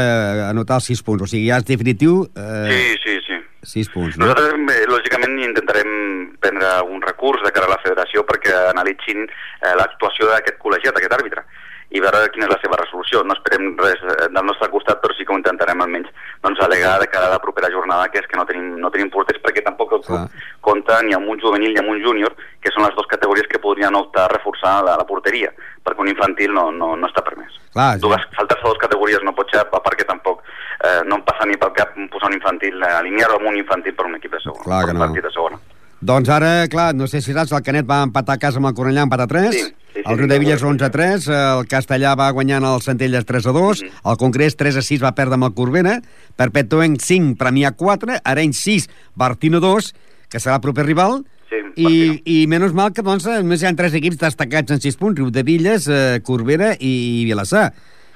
anotar els sis punts. O sigui, ja és definitiu, eh, Sí, sí, sí. sis punts. No? Nosaltres, eh, lògicament, intentarem prendre algun recurs de cara a la federació perquè analitzin eh, l'actuació d'aquest col·legiat, aquest àrbitre, i veure quina és la seva resolució. No esperem res eh, del nostre costat, però sí que ho intentarem almenys doncs, alegar de cara a la propera jornada, que és que no tenim, no tenim porters, perquè tampoc el club compta ni amb un juvenil ni amb un júnior, que són les dues categories que podrien optar a reforçar la, la porteria, perquè un infantil no, no, no està permès. Clar, sí. Dues, saltar-se dues categories no pot ser, a part que tampoc eh, no em passa ni pel cap posar un infantil, alinear-ho amb un infantil per un equip de segona. Clar que per un no. partit de segona. Doncs ara, clar, no sé si saps, el Canet va empatar a casa amb el Cornellà, empat a 3. Sí, sí, el Riu de Villas 11-3, el Castellà va guanyant el Centelles 3-2, el Congrés 3-6 va perdre amb el Corbera, Perpetuenc 5, Premià 4, Arenys 6, Bartino 2, que serà el proper rival, Sí, i, i menys mal que doncs, només hi ha tres equips destacats en 6 punts, Riu de Villes, eh, Corbera i Vilassar.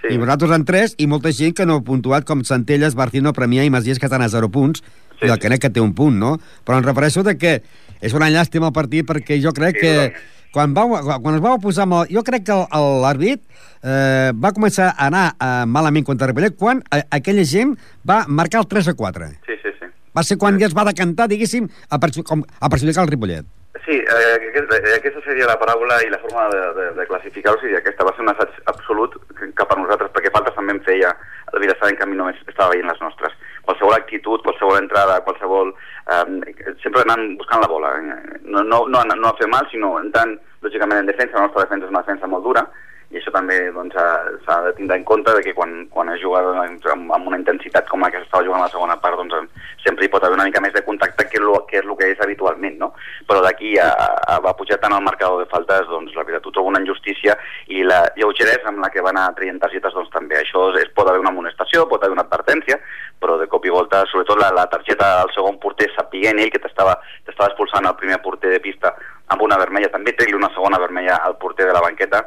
Sí. I vosaltres en 3, i molta gent que no ha puntuat, com Centelles, Bartino, Premià i Masies, que estan a 0 punts, Sí, i el sí. Canet que té un punt, no? Però em refereixo de que és una llàstima el partit perquè jo crec Sí, que quan, vau, quan es vau posar amb el, jo crec que l'àrbit eh, va començar a anar eh, malament contra Ripollet quan eh, aquella gent va marcar el 3 a 4. Sí, sí, sí. Va ser quan ja es va decantar, diguéssim, a, com, a perjudicar el Ripollet. Sí, eh, eh, aquesta seria la paraula i la forma de, de, de classificar-ho, o sigui, aquesta va ser un assaig absolut cap a nosaltres, perquè faltes també en feia el Vilassar, en canvi només estava veient les nostres. Qualsevol actitud, qualsevol entrada, qualsevol... Eh, sempre anant buscant la bola. Eh? No, no, no, no a fer mal, sinó entrant, lògicament, en defensa. La nostra defensa és una defensa molt dura, i això també doncs, ha- s'ha de tindre en compte de que quan, quan es juga doncs, amb, amb una intensitat com la que s'estava jugant a la segona part doncs, sempre hi pot haver una mica més de contacte que, lo, que és el que és habitualment no? però d'aquí a, a, va pujar tant el marcador de faltes doncs la veritat ho trobo una injustícia i la lleugeresa amb la que van anar traient targetes doncs també això és, pot haver una amonestació, pot haver una advertència però de cop i volta, sobretot la, la targeta al segon porter sapiguent ell que t'estava expulsant el primer porter de pista amb una vermella, també tregui una segona vermella al porter de la banqueta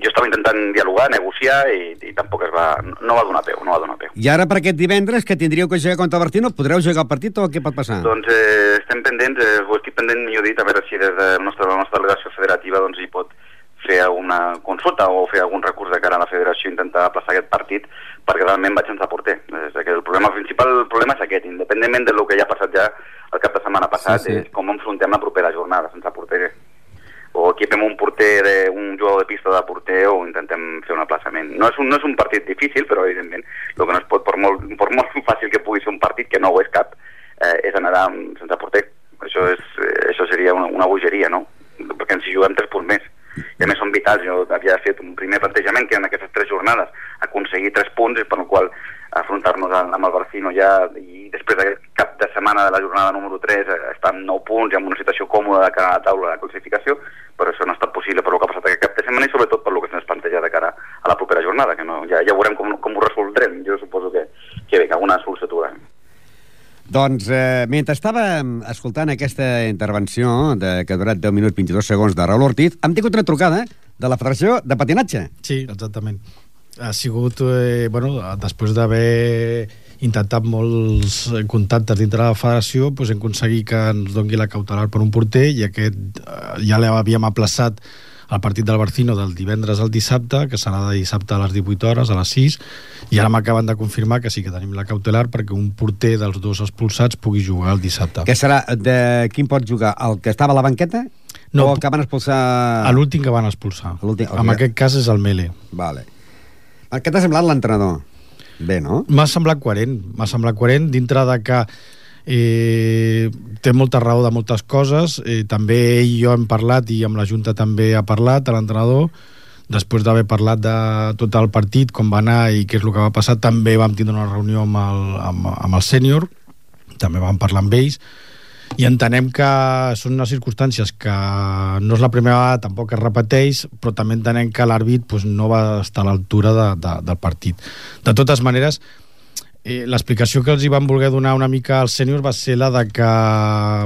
jo estava intentant dialogar, negociar i, i tampoc es va, no va donar peu, no va donar peu. I ara per aquest divendres, que tindríeu que jugar contra el Bartino, podreu jugar el partit o què pot passar? Doncs eh, estem pendents, eh, ho estic pendent, millor dit, a veure si des de la nostra, la nostra delegació federativa doncs, hi pot fer alguna consulta o fer algun recurs de cara a la federació i intentar aplaçar aquest partit perquè realment vaig sense porter. És que el problema principal el problema és aquest, independentment del que ja ha passat ja el cap de setmana passat, Sí, sí. és com enfrontem la propera jornada sense porter. O equipem un porter, de, un jugador de pista de porter o intentem fer un aplaçament. No és un, no és un partit difícil, però evidentment el que no es pot, per molt, per molt fàcil que pugui ser un partit, que no ho és cap, eh, és anar amb, sense porter. Això, és, eh, això seria una, una bogeria, no? Perquè ens hi juguem tres punts més. I a més són vitals. Jo havia fet un primer plantejament que en aquestes tres jornades aconseguir tres punts, per el qual afrontar-nos amb el Barcino ja i després d'aquest setmana de la jornada número 3 eh, estar amb 9 punts i amb una situació còmoda de cara a la taula de classificació, però això no ha estat possible per el que ha passat aquest cap de setmana i sobretot per el que se'ns planteja de cara a la propera jornada, que no, ja, ja veurem com, com ho resoldrem. Jo suposo que, que bé, que alguna solució trobarem. Doncs, eh, mentre estava escoltant aquesta intervenció, de, que ha durat 10 minuts 22 segons, de Raül Ortiz, hem tingut una trucada de la Federació de Patinatge. Sí, exactament. Ha sigut, eh, bueno, després d'haver intentat molts contactes dintre de la federació, doncs hem aconseguit que ens dongui la cautelar per un porter i aquest eh, ja l'havíem aplaçat al partit del Barcino del divendres al dissabte, que serà de dissabte a les 18 hores, a les 6, i ara m'acaben de confirmar que sí que tenim la cautelar perquè un porter dels dos expulsats pugui jugar el dissabte. Que serà, de quin pot jugar? El que estava a la banqueta? No, o el que van expulsar... A l'últim que van expulsar. L'últim- En aquest cas és el Mele. Vale. Què t'ha semblat l'entrenador? Bé, no? M'ha semblat coherent, m'ha semblat coherent dintre de que eh, té molta raó de moltes coses, eh, també ell i jo hem parlat i amb la Junta també ha parlat, a l'entrenador, després d'haver parlat de tot el partit, com va anar i què és el que va passar, també vam tindre una reunió amb el, amb, amb el sènior, també vam parlar amb ells, i entenem que són unes circumstàncies que no és la primera vegada, tampoc es repeteix, però també entenem que l'àrbit pues, no va estar a l'altura de, de, del partit. De totes maneres, eh, l'explicació que els hi van voler donar una mica als sèniors va ser la de que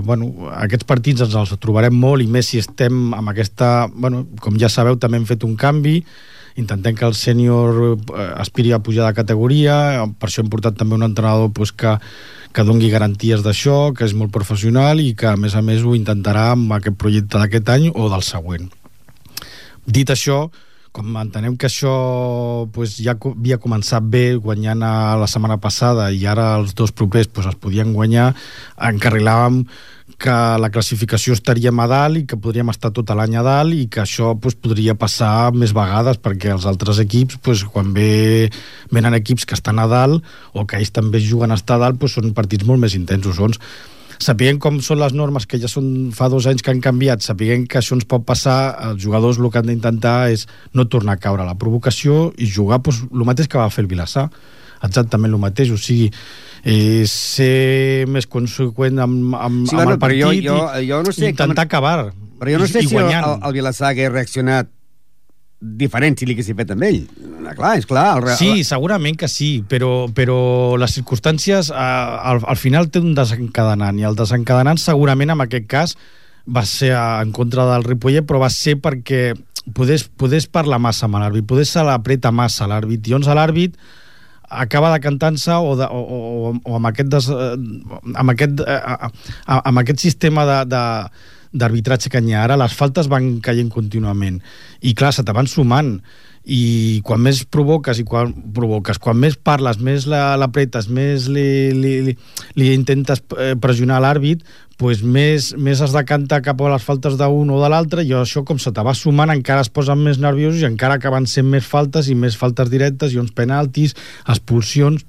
bueno, aquests partits ens els trobarem molt i més si estem amb aquesta... Bueno, com ja sabeu, també hem fet un canvi intentem que el sènior eh, aspiri a pujar de categoria per això hem portat també un entrenador pues, que, que dongui garanties d'això, que és molt professional i que a més a més ho intentarà amb aquest projecte d'aquest any o del següent. Dit això, com entenem que això pues, ja havia començat bé guanyant a la setmana passada i ara els dos propers pues, es podien guanyar, encarrilàvem que la classificació estaríem a dalt i que podríem estar tot l'any a dalt i que això pues, podria passar més vegades perquè els altres equips, pues, quan ve, venen equips que estan a dalt o que ells també juguen a estar a dalt, pues, són partits molt més intensos. Doncs, sapiguem com són les normes que ja són fa dos anys que han canviat, sapiguem que això ens pot passar, els jugadors el que han d'intentar és no tornar a caure a la provocació i jugar pues, el mateix que va fer el Vilassar exactament el mateix, o sigui eh, ser més conseqüent amb, amb, Sí, amb bueno, el jo- partit jo- i jo no sé intentar com- acabar Però jo no i, sé i si el, guanyant. el, el Vilassar hagués reaccionat diferent si li haguessin fet amb ell. Ah, Clar, és clar. El, Sí, segurament que sí, però, però les circumstàncies eh, al, al final té un desencadenant i el desencadenant segurament en aquest cas va ser en contra del Ripollet però va ser perquè podés, podés parlar massa amb l'àrbit, podés se l'apreta massa l'àrbit i llavors l'àrbit acaba decantant-se o, de, o, o, o amb aquest, des, eh, amb aquest, eh, amb aquest sistema de, de d'arbitratge que hi ha ara, les faltes van caient contínuament. I clar, se te van sumant. I quan més provoques i quan provoques, quan més parles, més la- l'apretes, més li, li, li, li intentes eh, pressionar l'àrbit, pues més, més es decanta cap a les faltes d'un o de l'altre i això com se te va sumant encara es posen més nerviosos i encara acaben sent més faltes i més faltes directes i uns penaltis, expulsions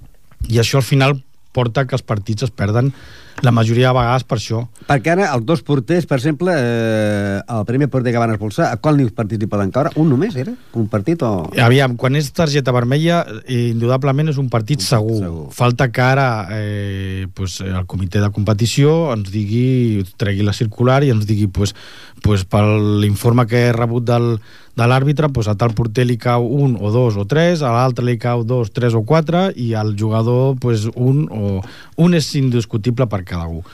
i això al final porta que els partits es perden la majoria de vegades per això. Perquè ara els dos porters, per exemple, eh, el primer porter que van expulsar, a qual partits hi poden caure? Un només, era? Un partit o...? Aviam, quan és targeta vermella, eh, indudablement és un partit segur. segur. Falta que ara eh, pues, el comitè de competició ens digui, tregui la circular i ens digui, pues, pues, per l'informe que he rebut del, de l'àrbitre, pues, a tal porter li cau un o dos o tres, a l'altre li cau dos, tres o quatre, i al jugador pues, un o un és indiscutible per cada un.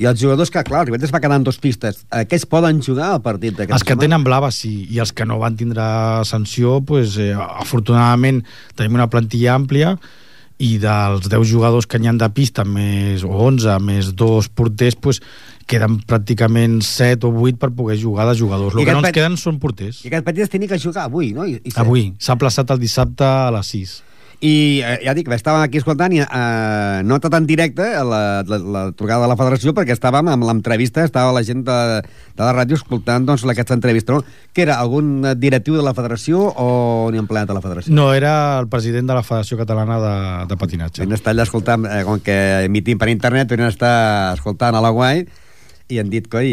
I els jugadors que, clar, el Ribet es va quedar en dos pistes. Aquests poden jugar al partit d'aquesta Els que tenen blava, sí, i els que no van tindre sanció, pues, eh, afortunadament tenim una plantilla àmplia i dels 10 jugadors que n'hi han de pista, més, o 11, més dos porters, pues, queden pràcticament 7 o 8 per poder jugar de jugadors. El que no ens queden són porters. I aquest partit es tenia que jugar avui, no? I, i Avui. S'ha plaçat el dissabte a les 6. I eh, ja dic, estàvem aquí escoltant i eh, no tan directe la, la, la trucada de la federació perquè estàvem amb l'entrevista, estava la gent de, de la ràdio escoltant doncs, aquesta entrevista. No? Que era algun directiu de la federació o ni empleat de la federació? No, era el president de la Federació Catalana de, de Patinatge. Vam estar allà escoltant, eh, com que emitim per internet, vam estar escoltant a la Guai i han dit, coi,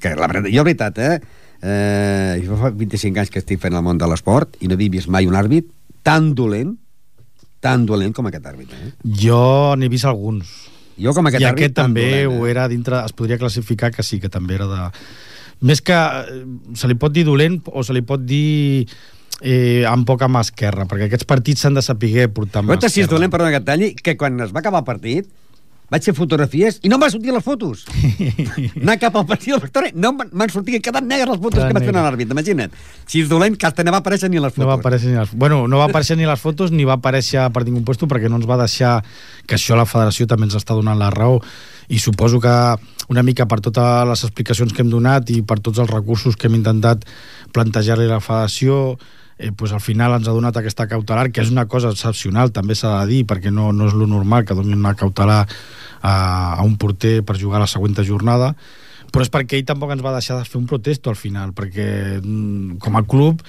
que la, jo, veritat, eh, eh, jo fa 25 anys que estic fent el món de l'esport i no havia vist mai un àrbit tan dolent, tan dolent com aquest àrbit. Eh? Jo n'he vist alguns. Jo com aquest I àrbit aquest també dolent, eh? ho era dintre... Es podria classificar que sí, que també era de... Més que... eh, Se li pot dir dolent o se li pot dir eh, amb poca mà esquerra, perquè aquests partits s'han de saber portar amb mà Però si és esquerra. dolent, perdona que et talli, que quan es va acabar el partit vaig fer fotografies i no em van sortir les fotos. Anar cap al partit del Victòria, no m'han sortit, quedat negres les fotos Quedat que vaig fer a l'àrbit, imagina't. Si és dolent, que no va aparèixer ni les fotos. No va aparèixer ni les... Bueno, no va aparèixer ni les fotos ni va aparèixer per ningú puesto perquè no ens va deixar que això la federació també ens està donant la raó i suposo que una mica per totes les explicacions que hem donat i per tots els recursos que hem intentat plantejar-li a la federació eh, pues al final ens ha donat aquesta cautelar que és una cosa excepcional, també s'ha de dir perquè no, no és lo normal que donin una cautelar a, a un porter per jugar la següent jornada però és perquè ell tampoc ens va deixar de fer un protesto al final, perquè mm, com a club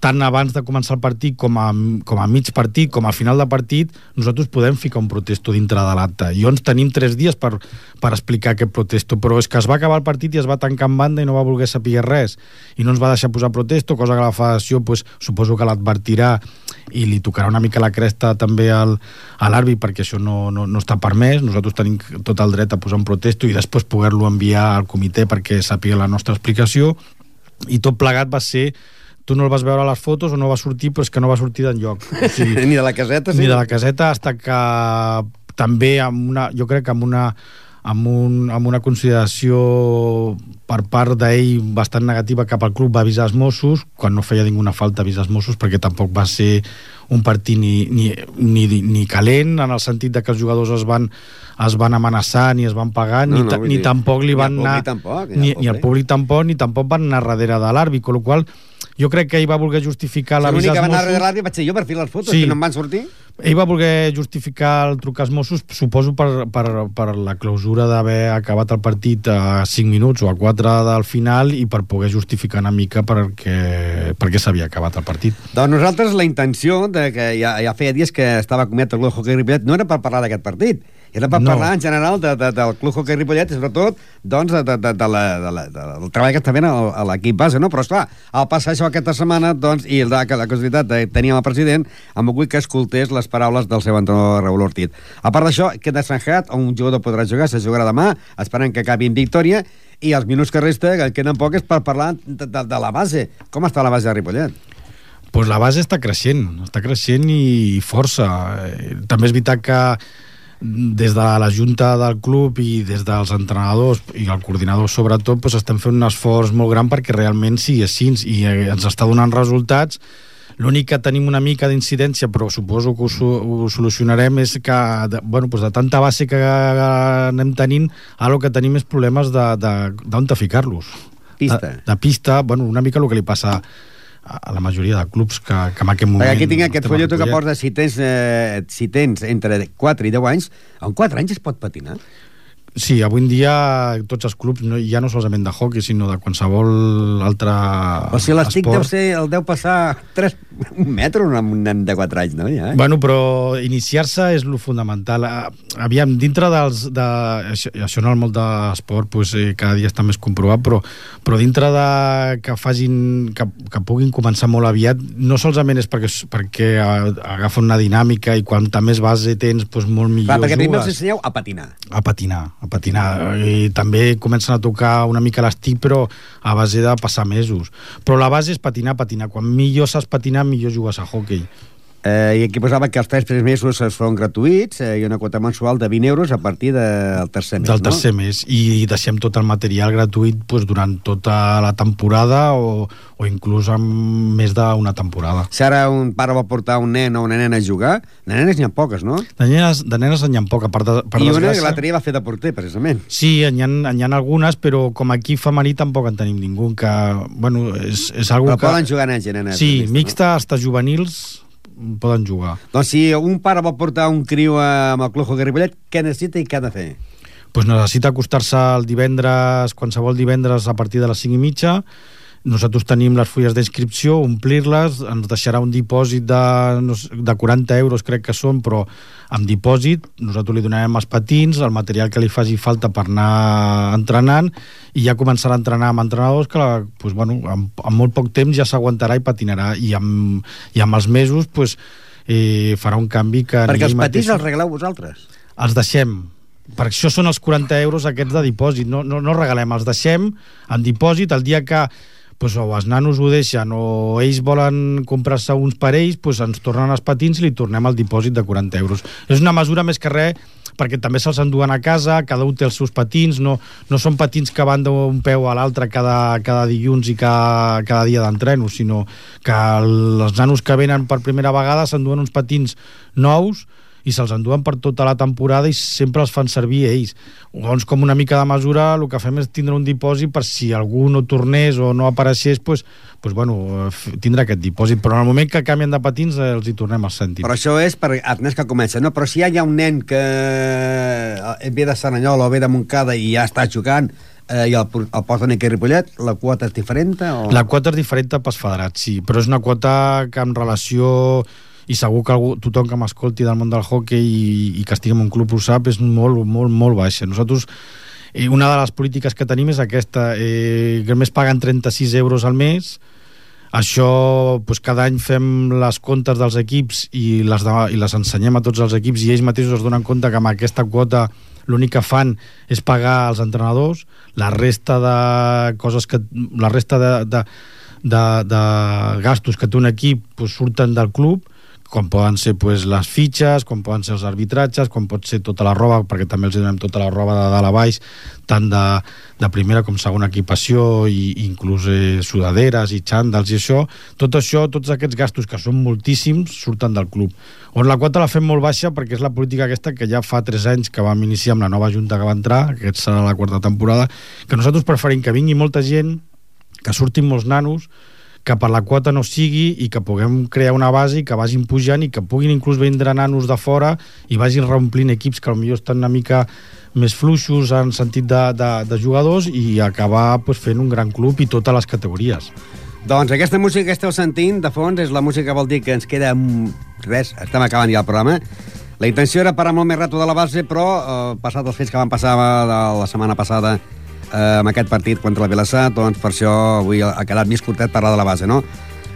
tant abans de començar el partit com a, com a mig partit, com a final de partit, nosaltres podem ficar un protesto dintre de l'acte. I ens tenim tres dies per, per explicar aquest protesto, però és que es va acabar el partit i es va tancar en banda i no va voler saber res. I no ens va deixar posar protesto, cosa que la federació pues, suposo que l'advertirà i li tocarà una mica la cresta també al, a l'àrbit perquè això no, no, no està permès. Nosaltres tenim tot el dret a posar un protesto i després poder-lo enviar al comitè perquè sàpiga la nostra explicació i tot plegat va ser tu no el vas veure a les fotos o no va sortir però és que no va sortir d'enlloc o sigui, ni de la caseta, sí. ni de la caseta hasta que també amb una, jo crec que amb una amb, un, amb una consideració per part d'ell bastant negativa cap al club va avisar els Mossos quan no feia ninguna falta avisar els Mossos perquè tampoc va ser un partit ni, ni, ni, ni calent en el sentit de que els jugadors es van, es van amenaçar ni es van pagar No, ni, no, ni dir, tampoc li ni van públic anar tampoc, ni ni, el ni el públic. tampoc ni tampoc van anar darrere de l'àrbit amb la qual jo crec que ell va voler justificar l'avís L'únic que als va anar Mossos darrere l'àrbit vaig ser jo per fer les fotos, Sí. que no em van sortir. ell va voler justificar el truc als Mossos, suposo per, per, per la clausura d'haver acabat el partit a 5 minuts o a 4 del final i per poder justificar una mica perquè, perquè s'havia acabat el partit. Doncs nosaltres la intenció de que ja, ja feia dies que estava comiat el Club Hockey Ripollet no era per parlar d'aquest partit, era per No. parlar en general de, de, del Club Hockey Ripollet i sobretot doncs, de, de, de, de la, de la, de, del treball que està fent l'equip base, no? Però esclar, al passar això aquesta setmana doncs, i la, la casualitat de tenir el president, em vull que escoltés les paraules del seu entrenador Raúl Ortiz. A part d'això, queda sanjat, un jugador podrà jugar, se jugarà demà, esperant que acabi en victòria, i els minuts que resta, que queden pocs, és per parlar de, de, de la base. Com està la base de Ripollet? Pues la base està creixent, està creixent i força. Eh, També és veritat que des de la junta del club i des dels entrenadors i el coordinador sobretot pues, estem fent un esforç molt gran perquè realment sigui així i eh, ens està donant resultats L'únic que tenim una mica d'incidència, però suposo que ho, ho solucionarem, és que de, bueno, doncs de tanta base que anem tenint, ara el que tenim és problemes de, de, d'on ficar-los. Pista. De, de pista, bueno, una mica el que li passa a, a la majoria de clubs que, que en aquest moment... Perquè aquí tinc aquest folleto que porta si tens, eh, si tens entre 4 i 10 anys, en 4 anys es pot patinar? Sí, avui en dia tots els clubs, no, ja no solament de hockey, sinó de qualsevol altre O sigui, l'estic deu ser, el deu passar 3, un metre amb un nen de 4 anys, no? Ja, eh? Bueno, però iniciar-se és lo fundamental. Ah, Aviam, dintre dels... De, això, això en el món de l'esport pues, eh, cada dia està més comprovat, però, però dintre de que facin... Que, que puguin començar molt aviat, no solament és perquè, perquè agafen una dinàmica i quanta més base tens, pues, molt millor Clar, perquè primer els jugues. ensenyeu a patinar. A patinar, a patinar. I també comencen a tocar una mica l'estic, però a base de passar mesos. Però la base és patinar, patinar. Quan millor saps patinar, millor jugues a hockey. Eh, I aquí posava que els 3 primers mesos es foren gratuïts eh, i una quota mensual de 20 euros a partir del tercer mes, del no? tercer mes i deixem tot el material gratuït pues, durant tota la temporada o, o inclús amb més d'una temporada. Si ara un pare vol portar un nen o una nena a jugar, de nenes n'hi ha poques, no? De nenes, de nenes n'hi ha poc, a part de, per I una que desgràcia. l'altre dia va fer de porter, precisament. Sí, n'hi ha, n'hi ha algunes, però com aquí femení tampoc en tenim ningú, que, bueno, és, és algo Però que... poden jugar nens i nenes. Sí, mixta, mixta, hasta juvenils poden jugar. Doncs si un pare vol portar un criu amb el Club Hockey Ripollet, què necessita i què ha de fer? pues necessita acostar-se el divendres, qualsevol divendres a partir de les 5 i mitja. Nosaltres tenim les fulles d'inscripció, omplir-les, ens deixarà un dipòsit de, no sé, de 40 euros, crec que són, però amb dipòsit, nosaltres li donarem els patins, el material que li faci falta per anar entrenant, i ja començarà a entrenar amb entrenadors que, la, pues, bueno, en, en molt poc temps ja s'aguantarà i patinarà, i amb, i amb els mesos pues, eh, farà un canvi que... Perquè els petits mateix- els regaleu vosaltres. els deixem. Per això són els 40 euros aquests de dipòsit. No, no, no regalem, els deixem en dipòsit. El dia que pues, o els nanos ho deixen o ells volen comprar-se uns per ells pues, ens tornen els patins i li tornem el dipòsit de 40 euros. És una mesura més que res perquè també se'ls enduen a casa, cada un té els seus patins, no, no són patins que van d'un peu a l'altre cada, cada dilluns i cada, cada dia d'entreno, sinó que el, els nanos que venen per primera vegada s'enduen uns patins nous i se'ls enduen per tota la temporada i sempre els fan servir ells. Llavors, com una mica de mesura, el que fem és tindre un dipòsit per si algú no tornés o no apareixés, pues, pues, bueno, tindre aquest dipòsit. Però en el moment que canvien de patins, eh, els hi tornem els cèntims. Però això és per els nens que comencen, no? Però si ja hi ha un nen que eh, ve de Saranyola o ve de Montcada i ja està jugant eh, i el, el posen aquí a Ripollet, la quota és diferent? O... La quota és diferent pels federats, sí, però és una quota que en relació i segur que algú, tothom que m'escolti del món del hockey i, i que estigui en un club ho sap, és molt, molt, molt baixa. Nosaltres, eh, una de les polítiques que tenim és aquesta, eh, que només paguen 36 euros al mes, això, doncs, cada any fem les comptes dels equips i les, de, i les ensenyem a tots els equips i ells mateixos es donen compte que amb aquesta quota l'únic que fan és pagar als entrenadors, la resta de coses que... la resta de, de, de, de gastos que té un equip pues, surten del club, com poden ser pues, les fitxes, com poden ser els arbitratges, com pot ser tota la roba, perquè també els donem tota la roba de dalt a baix, tant de, de primera com segona equipació, i inclús eh, sudaderes i xàndals i això, tot això, tots aquests gastos, que són moltíssims, surten del club. On la quota la fem molt baixa perquè és la política aquesta que ja fa 3 anys que vam iniciar amb la nova junta que va entrar, aquest serà la quarta temporada, que nosaltres preferim que vingui molta gent, que surtin molts nanos, que per la quota no sigui i que puguem crear una base i que vagin pujant i que puguin inclús vindre nanos de fora i vagin reomplint equips que potser estan una mica més fluixos en sentit de, de, de jugadors i acabar pues, fent un gran club i totes les categories. Doncs aquesta música que esteu sentint, de fons, és la música que vol dir que ens queda mm, res, estem acabant ja el programa. La intenció era parar molt més rato de la base, però eh, passat els fets que van passar de la setmana passada eh, amb aquest partit contra la Vilassar, doncs per això avui ha quedat més curtet parlar de la base, no?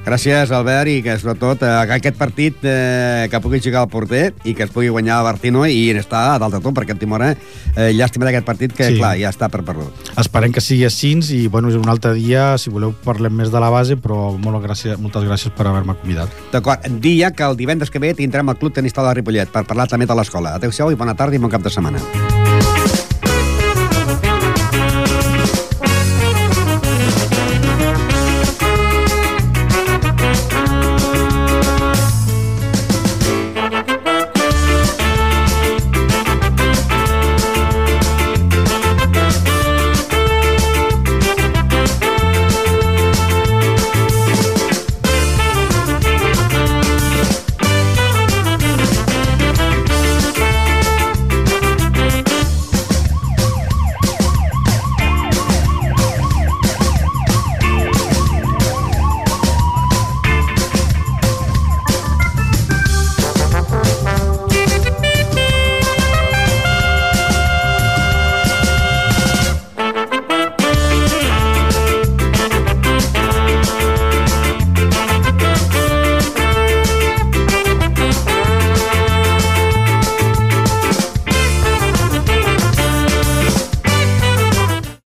Gràcies, Albert, i que sobretot eh, que aquest partit eh, que pugui jugar el porter i que es pugui guanyar el Bartino i està a dalt de tot, perquè el Timora, eh, llàstima d'aquest partit que, Sí. sí. clar, ja està per perdut. Esperem que sigui així i bueno, un altre dia, si voleu, parlem més de la base, però molt gràcies, moltes gràcies per haver-me convidat. D'acord, dia que el divendres que ve tindrem el Club Tenista de Ripollet per parlar també de l'escola. Adéu-siau i bona tarda i bon cap de setmana.